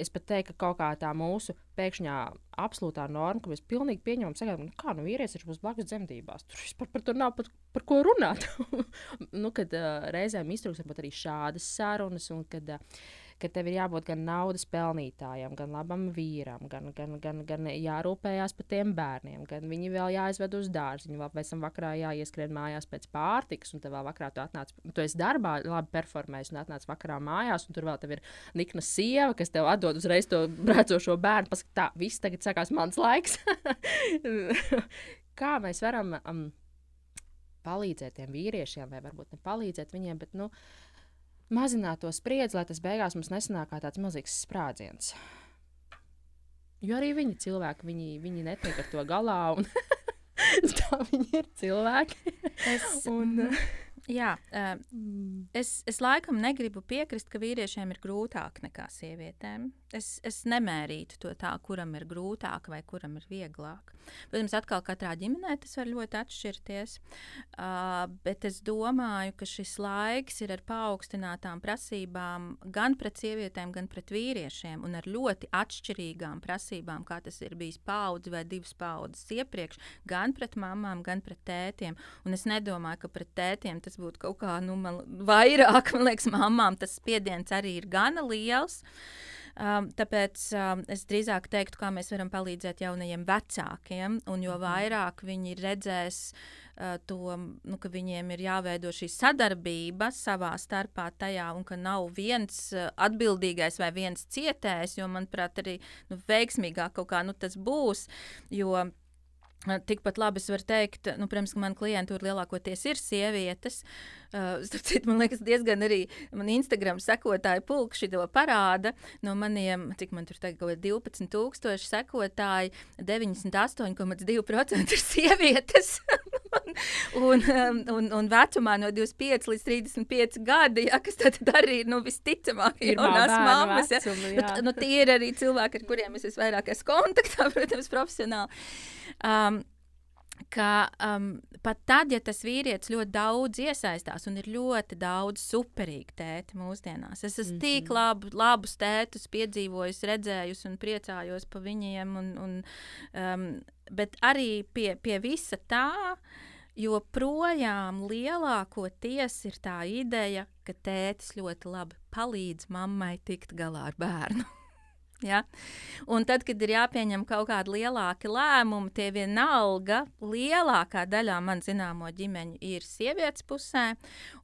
es pat teiktu, ka kaut kā tā mūsu pēkšņā absolūtā norma, ka mēs pilnīgi pieņemam, sakām, nu, kā nu vīrietis ir būs blakus dzemdībās. Tur vispār par to nav pat, par ko runāt. nu, kad reizēm iztrūks arī šādas sarunas, un kad uh, ka tev ir jābūt gan naudas pelnītājam, gan labam vīram, gan, gan, gan, gan jārūpējās par tiem bērniem, gan viņi vēl jāizved uz dārziņu, vēl pēc tam vakarā jāieskrien mājās pēc pārtikas, un tev vēl vakarā tu atnāc, tu esi darbā, labi performējis, un atnāc vakarā mājās, un tur vēl tev ir nikna sieva, kas tev atdod uzreiz to brēcošo bērnu, pasaka, tā, viss tagad sākās mans laiks. Kā mēs varam um, palīdzēt tiem vīriešiem, vai varbūt ne palīdzēt viņiem, bet, nu, mazināt to spriedzi, lai tas beigās mums nesanāk kā tāds milzīgs sprādziens. Jo arī viņi cilvēki, viņi, viņi netiek ar to galā. Un tā viņi ir cilvēki. Es, un, uh, Jā, uh, es, es laikam negribu piekrist, ka vīriešiem ir grūtāk nekā sievietēm. Es, es nemērītu to tā, kuram ir grūtāk vai kuram ir vieglāk. Protams, atkal katrā ģimenē tas var ļoti atšķirties. Uh, bet es domāju, ka šis laiks ir ar paaugstinātām prasībām gan pret sievietēm, gan pret vīriešiem, un ar ļoti atšķirīgām prasībām, kā tas ir bijis paudzi vai divas paudzes iepriekš, gan pret mamām, gan pret tētiem. Un es nedomāju, ka pret tētiem tas būtu kaut kā nu, man, vairāk, man liekas, mamām tas spiediens arī ir gana liels. Um, tāpēc um, es drīzāk teiktu, kā mēs varam palīdzēt jaunajiem vecākiem, un jo mhm. vairāk viņi redzēs uh, to, nu, ka viņiem ir jāveido šī sadarbība savā starpā tajā, un ka nav viens uh, atbildīgais vai viens cietējs, jo, manuprāt, arī nu, veiksmīgāk kaut kā nu, tas būs. Jo, Tikpat labi es varu teikt, nu, protams, ka man klientūra lielākoties ir sievietes. Uh, citu, man liekas, diezgan arī man Instagram sekotāju pulks šito parāda. No maniem, cik man tur tagad ir 12,000 sekotāji, 98,2% ir sievietes. un, um, un, un vecumā no 25 līdz 35 gadi, ja, kas tad arī nu, visticamāk ir jaunās mammas. Ja. Nu, nu, tie ir arī cilvēki, ar kuriem es vairāk esmu kontaktā, protams, profesionāli. Um, ka um, pat tad, ja tas vīrietis ļoti daudz iesaistās un ir ļoti daudz superīgu tēti mūsdienās, es esmu mm -hmm. tik labu, labus tētus piedzīvojis, redzējis un priecājos par viņiem. Un, un, um, bet arī pie, pie visa tā, joprojām lielākoties ir tā ideja, ka tētis ļoti labi palīdz mammai tikt galā ar bērnu. Ja? Un tad, kad ir jāpieņem kaut kādi lielāki lēmumi, tie vienalga lielākā daļā man zināmo ģimeņu ir sievietes pusē.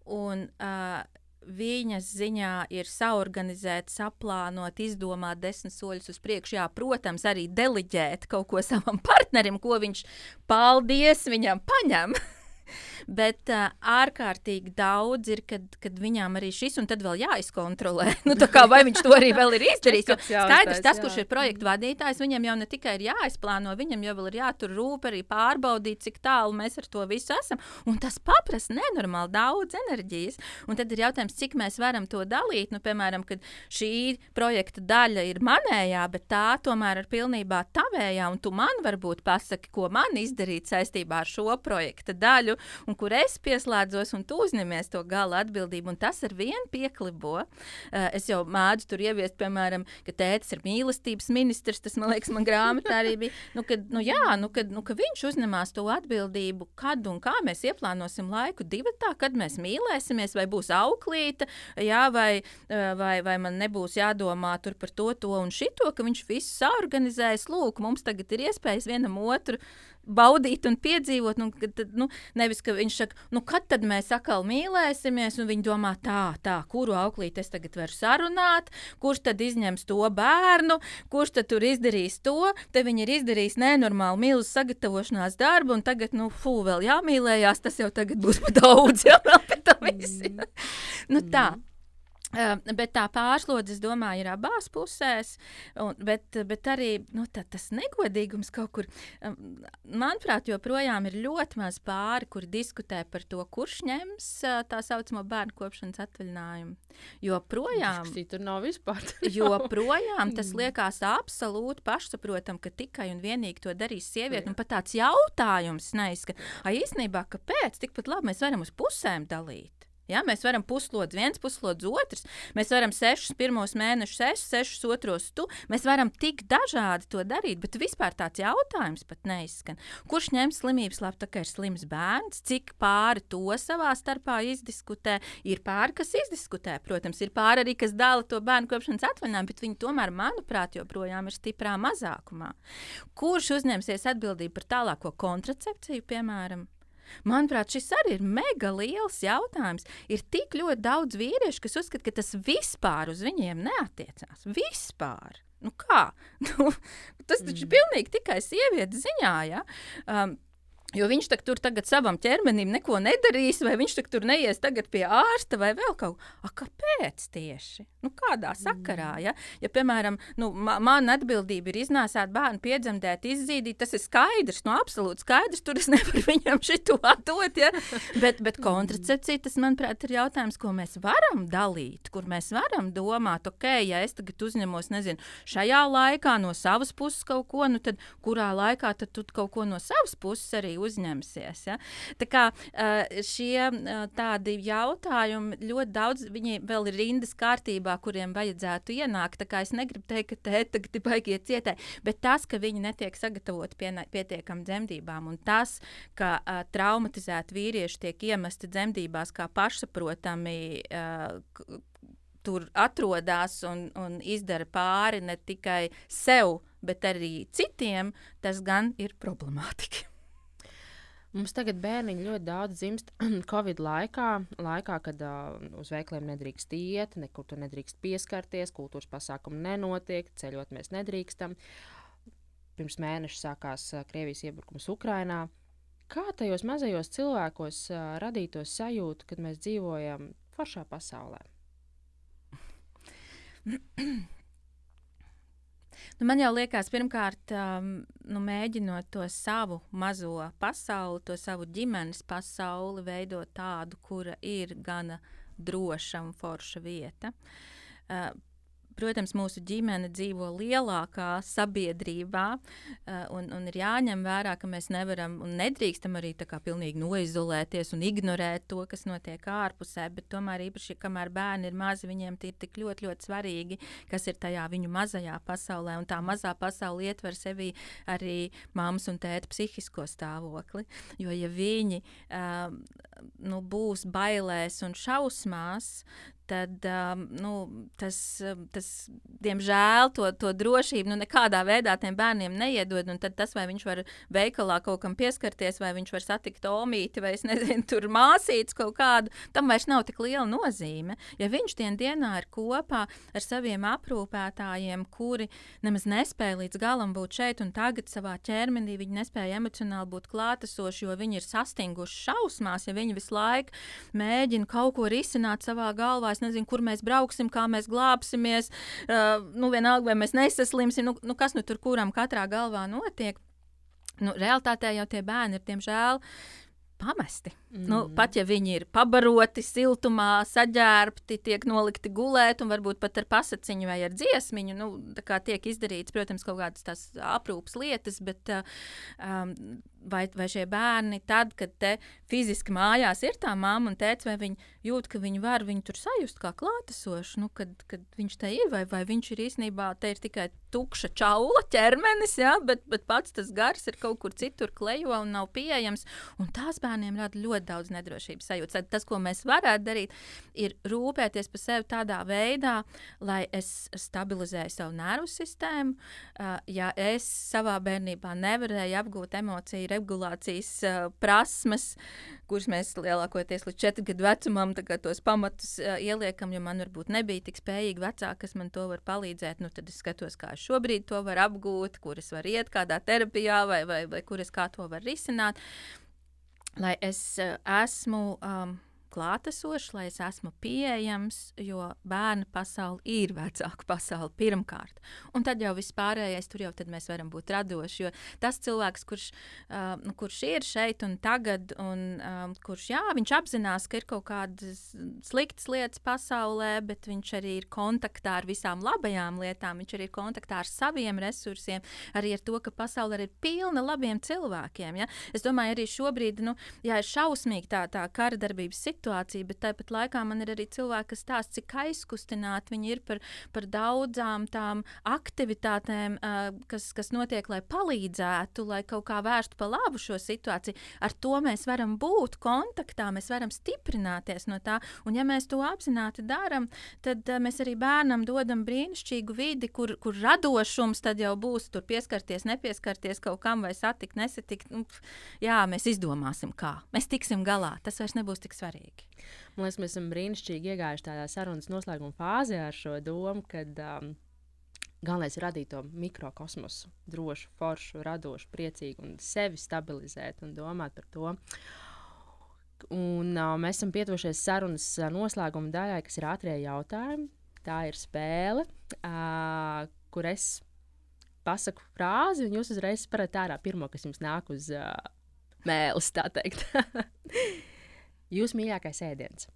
Un, uh, viņas ziņā ir saorganizēt, saplānot, izdomāt desmit soļus uz priekšu. Jā, protams, arī deleģēt kaut ko savam partnerim, ko viņš paldies viņam paņem. Bet uh, ārkārtīgi daudz ir, kad, kad viņām arī šis, un tad vēl jāizkontrolē. nu, kā, vai viņš to arī vēl ir izdarījis? Skaidrs, tas, kurš ir projekta vadītājs, viņam jau ne tikai ir jāizplāno, viņam jau ir jātur rūp arī pārbaudīt, cik tālu mēs ar to visu esam. Un tas paprasa nenormāli daudz enerģijas. Un tad ir jautājums, cik mēs varam to dalīt. Nu, piemēram, kad šī projekta daļa ir manējā, bet tā tomēr ir pilnībā tavējā, un tu man varbūt pasaki, ko man izdarīt saistībā ar šo projekta daļu un kur es pieslēdzos, un tu uzņemies to gala atbildību. Tas ar vienu pieklibo. Uh, es jau mādu tur ieviest, piemēram, ka tētis ir mīlestības ministrs. Tas, man liekas, man grāmatā arī bija. Nu, kad, nu, jā, nu, kad, nu, ka viņš uzņemās to atbildību, kad un kā mēs ieplānosim laiku divatā, kad mēs mīlēsimies, vai būs auklīte, jā, vai, vai, vai man nebūs jādomā par to, to un šito, ka viņš visu saorganizēs. Lūk, mums tagad ir iespējas vienam otru baudīt un piedzīvot. Nu, kad, nu, nevis, ka viņš saka, nu, kad tad mēs atkal mīlēsimies, un viņi domā, tā, tā, kuru auklīti es tagad varu sarunāt, kurš tad izņems to bērnu, kurš tad tur izdarīs to. Te viņi ir izdarījis nenormālu milzu sagatavošanās darbu, un tagad, nu, fū, vēl jāmīlējās, tas jau tagad būs pa daudz, jau vēl pēc tam visiem. nu, tā. Mm. Bet tā pārslodze, es domāju, ir abās pusēs. Un, bet, bet arī nu, tā, tas negodīgums kaut kur, manuprāt, joprojām ir ļoti maz pāri, kuri diskutē par to, kurš ņems tā saucamo bērnu kopšanas atvaļinājumu. Joprojām, tur nav vispār. joprojām tas mm. liekas absolūti pašsaprotam, ka tikai un vienīgi to darīs sieviete. Un pat tāds jautājums neizskatās, īstenībā, kāpēc tikpat labi mēs varam uz pusēm dalīt. Ja, mēs varam puslodzi viens, puslodzi otrs. Mēs varam sešus pirmos mēnešus, es, sešus otros tu. Mēs varam tik dažādi to darīt, bet vispār tāds jautājums pat neizskan. Kurš ņems slimības labu, tā kā ir slims bērns, cik pāri to savā starpā izdiskutē? Ir pāri, kas izdiskutē, protams, ir pāri arī, kas dala to bērnu kopšanas atvaļinājumu, bet viņi tomēr, manuprāt, joprojām ir stiprā mazākumā. Kurš uzņemsies atbildību par tālāko kontracepciju, piemēram? Manuprāt, šis arī ir mega liels jautājums. Ir tik ļoti daudz vīriešu, kas uzskata, ka tas vispār uz viņiem neatiecās. Vispār. Nu kā? Nu, tas taču ir mm. pilnīgi tikai sievietes ziņā. Ja? Um, Jo viņš tur tagad savam ķermenim neko nedarīs, vai viņš tur neies tagad pie ārsta vai vēl kaut kā. Kāpēc tieši? Nu, kādā sakarā? Ja, ja piemēram, nu, ma mana atbildība ir iznāsāt bērnu, piedzemdēt, izzīdīt, tas ir skaidrs, nu, absolūti skaidrs. Tur es nevaru viņam šito dot. Ja? Bet, bet kontracepcija, tas, manuprāt, ir jautājums, ko mēs varam dalīt, kur mēs varam domāt, ok, ja es tagad uzņemos, nezinu, šajā laikā no savas puses kaut ko, nu tad kurā laikā tad tu kaut ko no savas puses arī uzņem? Uzņemsies. Ja? Tā kā šie tādi jautājumi ļoti daudz, viņi vēl ir rindas kārtībā, kuriem vajadzētu ienākt. Tā kā es negribu teikt, ka te tagad ir baigie cietē, bet tas, ka viņi netiek sagatavoti pie, pietiekam dzemdībām un tas, ka uh, traumatizēti vīrieši tiek iemesti dzemdībās kā pašsaprotami. Uh, tur atrodas un, un izdara pāri ne tikai sev, bet arī citiem, tas gan ir problemātiski. Mums tagad bērniņi ļoti daudz dzimst Covid laikā, laikā kad uh, uz veikaliem nedrīkst iet, nekur tur nedrīkst pieskarties, kultūras pasākumu nenotiek, ceļot mēs nedrīkstam. Pirms mēneša sākās uh, Krievijas iebrukums Ukrajinā. Kā tajos mazajos cilvēkos uh, radītos sajūta, kad mēs dzīvojam foršā pasaulē? Nu, man jau liekas, pirmkārt, um, nu, mēģinot to savu mazo pasauli, to savu ģimenes pasauli, veidot tādu, kura ir gana droša un forša vieta. Uh, Protams, mūsu ģimene dzīvo lielākā sabiedrībā, uh, un, un ir jāņem vērā, ka mēs nevaram un nedrīkstam arī tā kā pilnīgi noizolēties un ignorēt to, kas notiek ārpusē. Tomēr, īpaši, kamēr bērni ir mazi, viņiem ir tik ļoti, ļoti svarīgi, kas ir tajā viņu mazajā pasaulē. Un tā mazā pasaule ietver sevī arī mammas un tēta psihisko stāvokli. Jo, ja viņi uh, nu, būs bailēs un šausmās, tad um, nu, tas, um, tas, diemžēl, to, to drošību nu, nekādā veidā tiem bērniem neiedod. Tad tas, vai viņš var veikalā kaut kam pieskarties, vai viņš var satikt omīti, vai nezinu, tur māsītes kaut kādu, tam vairs nav tik liela nozīme. Ja viņš dienā dienā ir kopā ar saviem aprūpētājiem, kuri nemaz nespēja līdz galam būt šeit un tagad savā ķermenī, viņi nespēja emocionāli būt klātesoši, jo viņi ir sastinguši šausmās, ja viņi visu laiku mēģina kaut ko risināt savā galvā es nezinu, kur mēs brauksim, kā mēs glābsimies. Uh, nu, vienalga, vai mēs nesaslimsim, nu, nu kas nu tur kuram katrā galvā notiek. Nu, realtātē jau tie bērni ir, diemžēl, pamesti. Mm. Nu, pat ja viņi ir pabaroti, siltumā, saģērbti, tiek nolikti gulēt, un varbūt pat ar pasakiņu vai ar dziesmiņu, nu, tiek izdarīts, protams, kaut kādas tās aprūpas lietas, bet um, vai, vai šie bērni, tad, kad fiziski mājās ir tā mamma un tēvs, vai viņi jūt, ka viņi var viņu tur sajust kā klātesošu, nu, kad, kad viņš te ir, vai, vai viņš ir īstenībā te ir tikai tukša čaula ķermenis, ja, bet, bet pats tas gars ir kaut kur citur klejo un nav pieejams. Un tās bērniem rada ļoti daudz nedrošības sajūtas. Tas, ko mēs varētu darīt, ir rūpēties par sevi tādā veidā, lai es stabilizēju savu nervu sistēmu. Uh, ja es savā bērnībā nevarēju apgūt emociju regulācijas uh, prasmes, kuras mēs lielākoties līdz četru gadu vecumam tos pamatus uh, ieliekam, jo man varbūt nebija tik spējīgi vecāki, kas man to var palīdzēt. Nu, tad es skatos, kā es šobrīd to varu apgūt, kur es varu iet kādā terapijā vai, vai, vai kur es kā to varu risināt. Lai es uh, esmu. Um, klātesošs, lai es esmu pieejams, jo bērnu pasaule ir vecāku pasaule pirmkārt. Un tad jau viss pārējais, tur jau mēs varam būt radoši. Jo tas cilvēks, kurš, uh, kurš ir šeit un tagad, un um, kurš jā, viņš apzinās, ka ir kaut kādas sliktas lietas pasaulē, bet viņš arī ir kontaktā ar visām labajām lietām, viņš arī ir kontaktā ar saviem resursiem, arī ar to, ka pasaule ir pilna labiem cilvēkiem. Ja? Es domāju, arī šobrīd nu, jā, ir šausmīgi tā, tā kara darbības situācija situācija, bet tāpat laikā man ir arī cilvēki, kas stāsta, cik aizkustināti viņi ir par, par daudzām tām aktivitātēm, kas, kas notiek, lai palīdzētu, lai kaut kā vērstu pa labu šo situāciju. Ar to mēs varam būt kontaktā, mēs varam stiprināties no tā. Un, ja mēs to apzināti darām, tad mēs arī bērnam dodam brīnišķīgu vidi, kur, kur radošums tad jau būs tur pieskarties, nepieskarties kaut kam vai satikt, nesatikt. Nu, jā, mēs izdomāsim, kā. Mēs tiksim galā. Tas vairs nebūs tik svarīgi cilvēki. Man liekas, mēs esam brīnišķīgi iegājuši tādā sarunas noslēguma fāzē ar šo domu, ka um, Galvenais ir radīt to mikrokosmosu, drošu, foršu, radošu, priecīgu un sevi stabilizēt un domāt par to. Un, uh, mēs esam pietuvušies sarunas uh, noslēguma daļai, kas ir ātrie jautājumi. Tā ir spēle, uh, kur es pasaku frāzi, un jūs uzreiz sparat ārā pirmo, kas jums nāk uz uh, mēlis, tā teikt. Jūsu mīļākais ēdiens?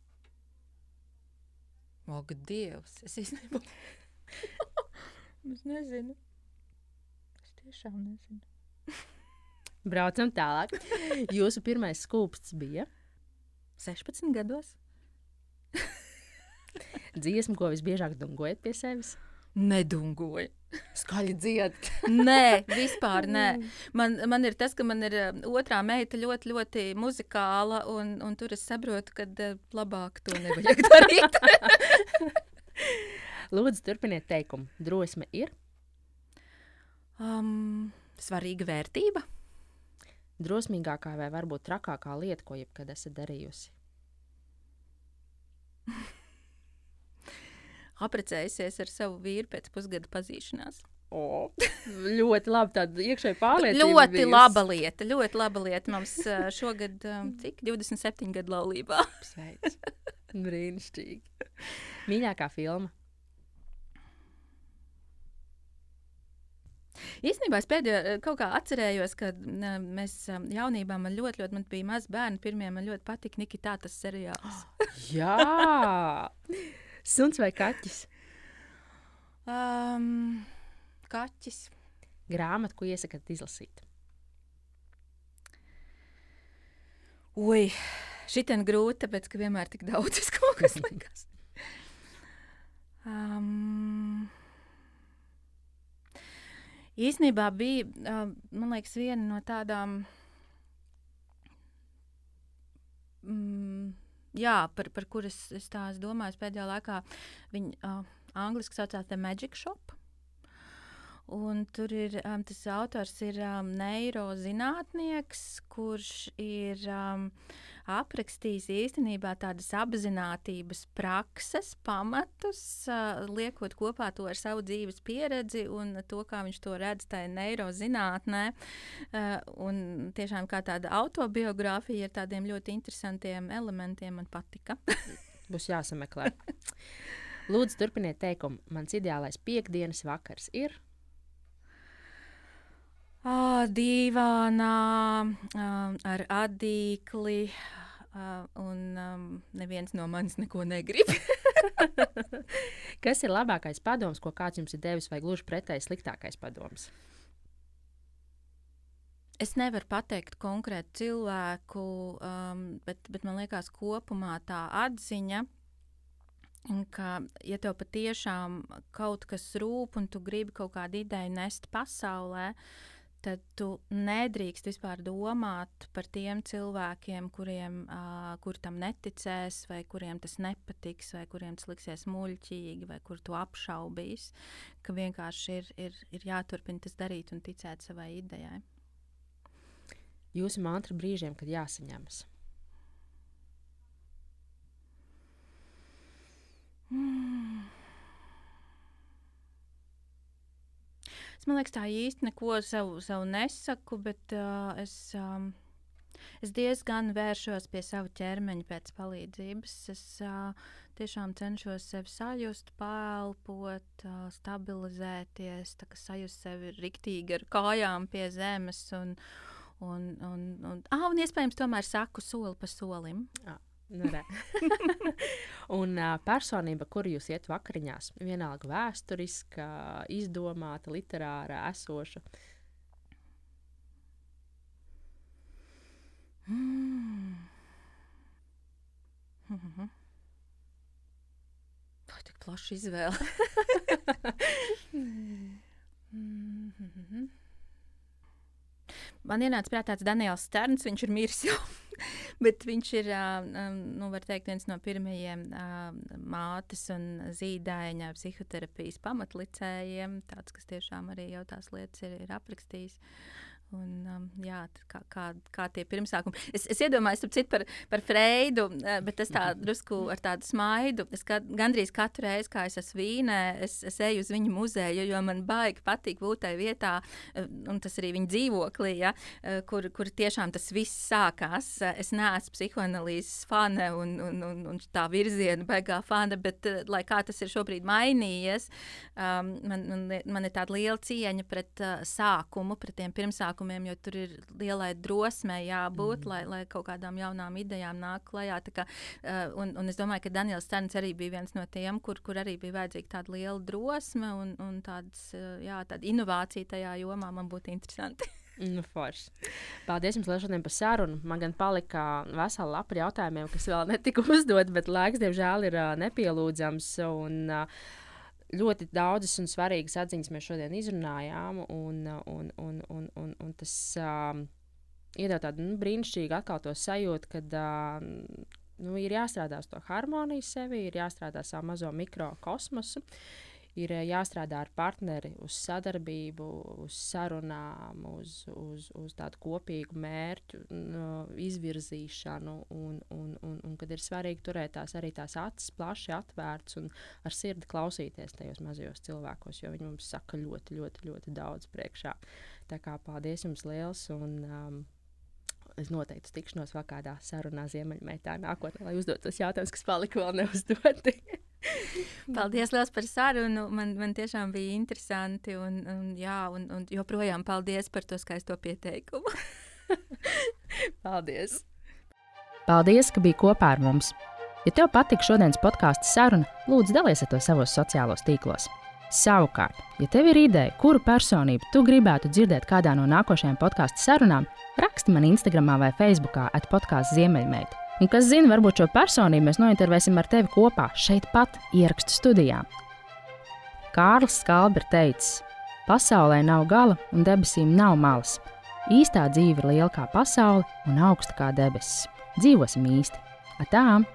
Ak, Dievs! Es īstenībā es nezinu. Es tiešām nezinu. Braucam tālāk. Jūsu pirmais skūpsts bija 16 gados. dziesma, ko visbiežāk dungojat pie sevis. Nedungoju. Skaļi dziedat. Nē, vispār nē. Man, man ir tas, ka man ir uh, otrā meita ļoti, ļoti muzikāla, un, un tur es saprotu, ka uh, labāk to nevajag darīt. Lūdzu, turpiniet teikumu. Drosme ir. um, svarīga vērtība. Drosmīgākā vai varbūt trakākā lieta, ko jebkad esat darījusi. Apprecējusies ar savu vīru pēc pusgada pazīšanās. O, ļoti labi. Tāda iekšēji pārliecība. Ļoti bijusi. laba lieta, ļoti laba lieta. Mums uh, šogad, um, cik 27 gadu laulībā. Sveic. Brīnišķīgi. Mīļākā filma. Īstenībā es pēdējo eh, kaut kā atcerējos, ka nē, mēs um, jaunībā man ļoti, ļoti man bija maz bērni. Pirmie man ļoti patika Nikita tas seriāls. Jā, suns vai kaķis. Um, kaķis. Grāmata, ko iesakāt izlasīt. Ui, šitien grūti, tāpēc ka vienmēr tik daudz kaut kas liekas. Um, īsnībā bija, uh, man liekas, viena no tādām, mm, jā, par, par kuras es es domāju pēdējā laikā, viņa uh, angliski saucās The Magic Shop. Un tur ir um, tas autors, ir um, neirozinātnieks, kurš ir um, aprakstījis īstenībā tādas apziņotības prakses, pamatus, uh, liekot kopā to ar savu dzīves pieredzi un to, kā viņš to redz tajā neirozinātnē. Uh, un tiešām kā tāda autobiogrāfija ar tādiem ļoti interesantiem elementiem man patika. Būs jāsameklē. Lūdzu, turpiniet teikumu. Mans ideālais piekdienas vakars ir. Ah, dīvānā, um, ar adīkli, uh, un um, neviens no manis neko negrib. Kas ir labākais padoms, ko kāds jums ir devis, vai gluži pretēji sliktākais padoms? Es nevaru pateikt konkrētu cilvēku, um, bet, bet man liekas, kopumā tā atziņa, ka, ja tev patiešām kaut kas rūp un tu gribi kaut kādu ideju nest pasaulē, tad tu nedrīkst vispār domāt par tiem cilvēkiem, kuriem uh, kur tam neticēs, vai kuriem tas nepatiks, vai kuriem tas liksies muļķīgi, vai kur tu apšaubīs. Ka vienkārši ir, ir, ir jāturpina tas darīt un ticēt savai idejai. Jūsu mantra brīžiem, kad jāsaņemas. Mm. Es man liekas, tā īsti neko savu, savu nesaku, bet uh, es, um, es diezgan vēršos pie sava ķermeņa pēc palīdzības. Es uh, tiešām cenšos sevi sajust, pēlpot, uh, stabilizēties, sajust sevi riktīgi ar kājām pie zemes. Un, un, un, un, ah, un iespējams, tomēr saku soli pa solim. Nu, un uh, personība, kuru jūs iet vakariņās, vienalga vēsturiska, izdomāta, literāra, esoša. Mm. Mm -hmm. Tā ir tik plaša izvēle. mm -hmm. Man ienāca prātā Daniels Sterns, viņš ir miris jau. Bet viņš ir nu, teikt, viens no pirmajiem mātes un zīdaiņa psihoterapijas pamatlicējiem. Tāds, kas tiešām arī jau tās lietas ir, ir aprakstījis. Un, um, jā, kā, kā, kā tie pirmsākumi. Es, es iedomājos par, par Freidu, eh, bet tas tā drusku ar tādu smaidu. Es kā, gandrīz katru reizi, kad es esmu Vīnē, es, es eju uz viņu muzeju, jo man baigi patīk būt tajā vietā, eh, un tas arī viņa dzīvoklī, ja, eh, kur, kur tiešām tas viss sākās. Es neesmu psihoanalīzes fane un, un, un, un tā virziena beigā fane, bet lai kā tas ir šobrīd mainījies, um, man, man, man ir tāda liela cieņa pret uh, sākumu, pret tiem pirmsākumiem pasākumiem, jo tur ir lielai drosmei jābūt, mm. lai, lai kaut kādām jaunām idejām nāk klajā. Kā, uh, un, un es domāju, ka Daniels Sterns arī bija viens no tiem, kur, kur arī bija vajadzīga tāda liela drosme un, un tāds, uh, jā, tāda inovācija tajā jomā man būtu interesanti. Nu, forši. Paldies jums šodien par sarunu. Man gan palika vesela lapa jautājumiem, kas vēl netika uzdot, bet laiks, diemžēl, ir uh, nepielūdzams. Un, uh, ļoti daudzas un svarīgas atziņas mēs šodien izrunājām, un, un, un, un, un, un tas um, iedod tādu nu, brīnišķīgu atkal to sajūtu, kad uh, nu, ir jāstrādā uz to harmoniju sevi, ir jāstrādā savu mazo mikrokosmosu. Uh, ir eh, jāstrādā ar partneri uz sadarbību, uz sarunām, uz, uz, uz tādu kopīgu mērķu no, izvirzīšanu. Un, un, un, un kad ir svarīgi turēt tās arī tās acis plaši atvērtas un ar sirdi klausīties tajos mazajos cilvēkos, jo viņi mums saka ļoti, ļoti, ļoti daudz priekšā. Tā kā paldies jums liels! Un, um, Es noteikti tikšanos vēl kādā sarunā Ziemeļmeitā nākotnē, lai uzdotu tos jautājumus, kas palika vēl neuzdoti. Paldies liels par sarunu. Man, man tiešām bija interesanti. Un, un, jā, un, un joprojām paldies par to skaisto pieteikumu. paldies! Paldies, ka biji kopā ar mums! Ja tev patika šodienas podkāstu saruna, lūdzu, dalies ar to savos sociālos tīklos. Savukārt, ja tev ir ideja, kuru personību tu gribētu dzirdēt kādā no nākošajām podkāstu sarunām, raksti man Instagram vai Facebook atpodkāstu Ziemeļmeita. Un kas zina, varbūt šo personību mēs nointervēsim ar tevi kopā, šeit pat, ierakstu studijā. Kārlis Skalbi ir teicis, pasaulē nav gala un debesīm nav malas. Īstā dzīve ir liela kā pasaule un augsta kā debesis. Dzīvosim īsti! Atām!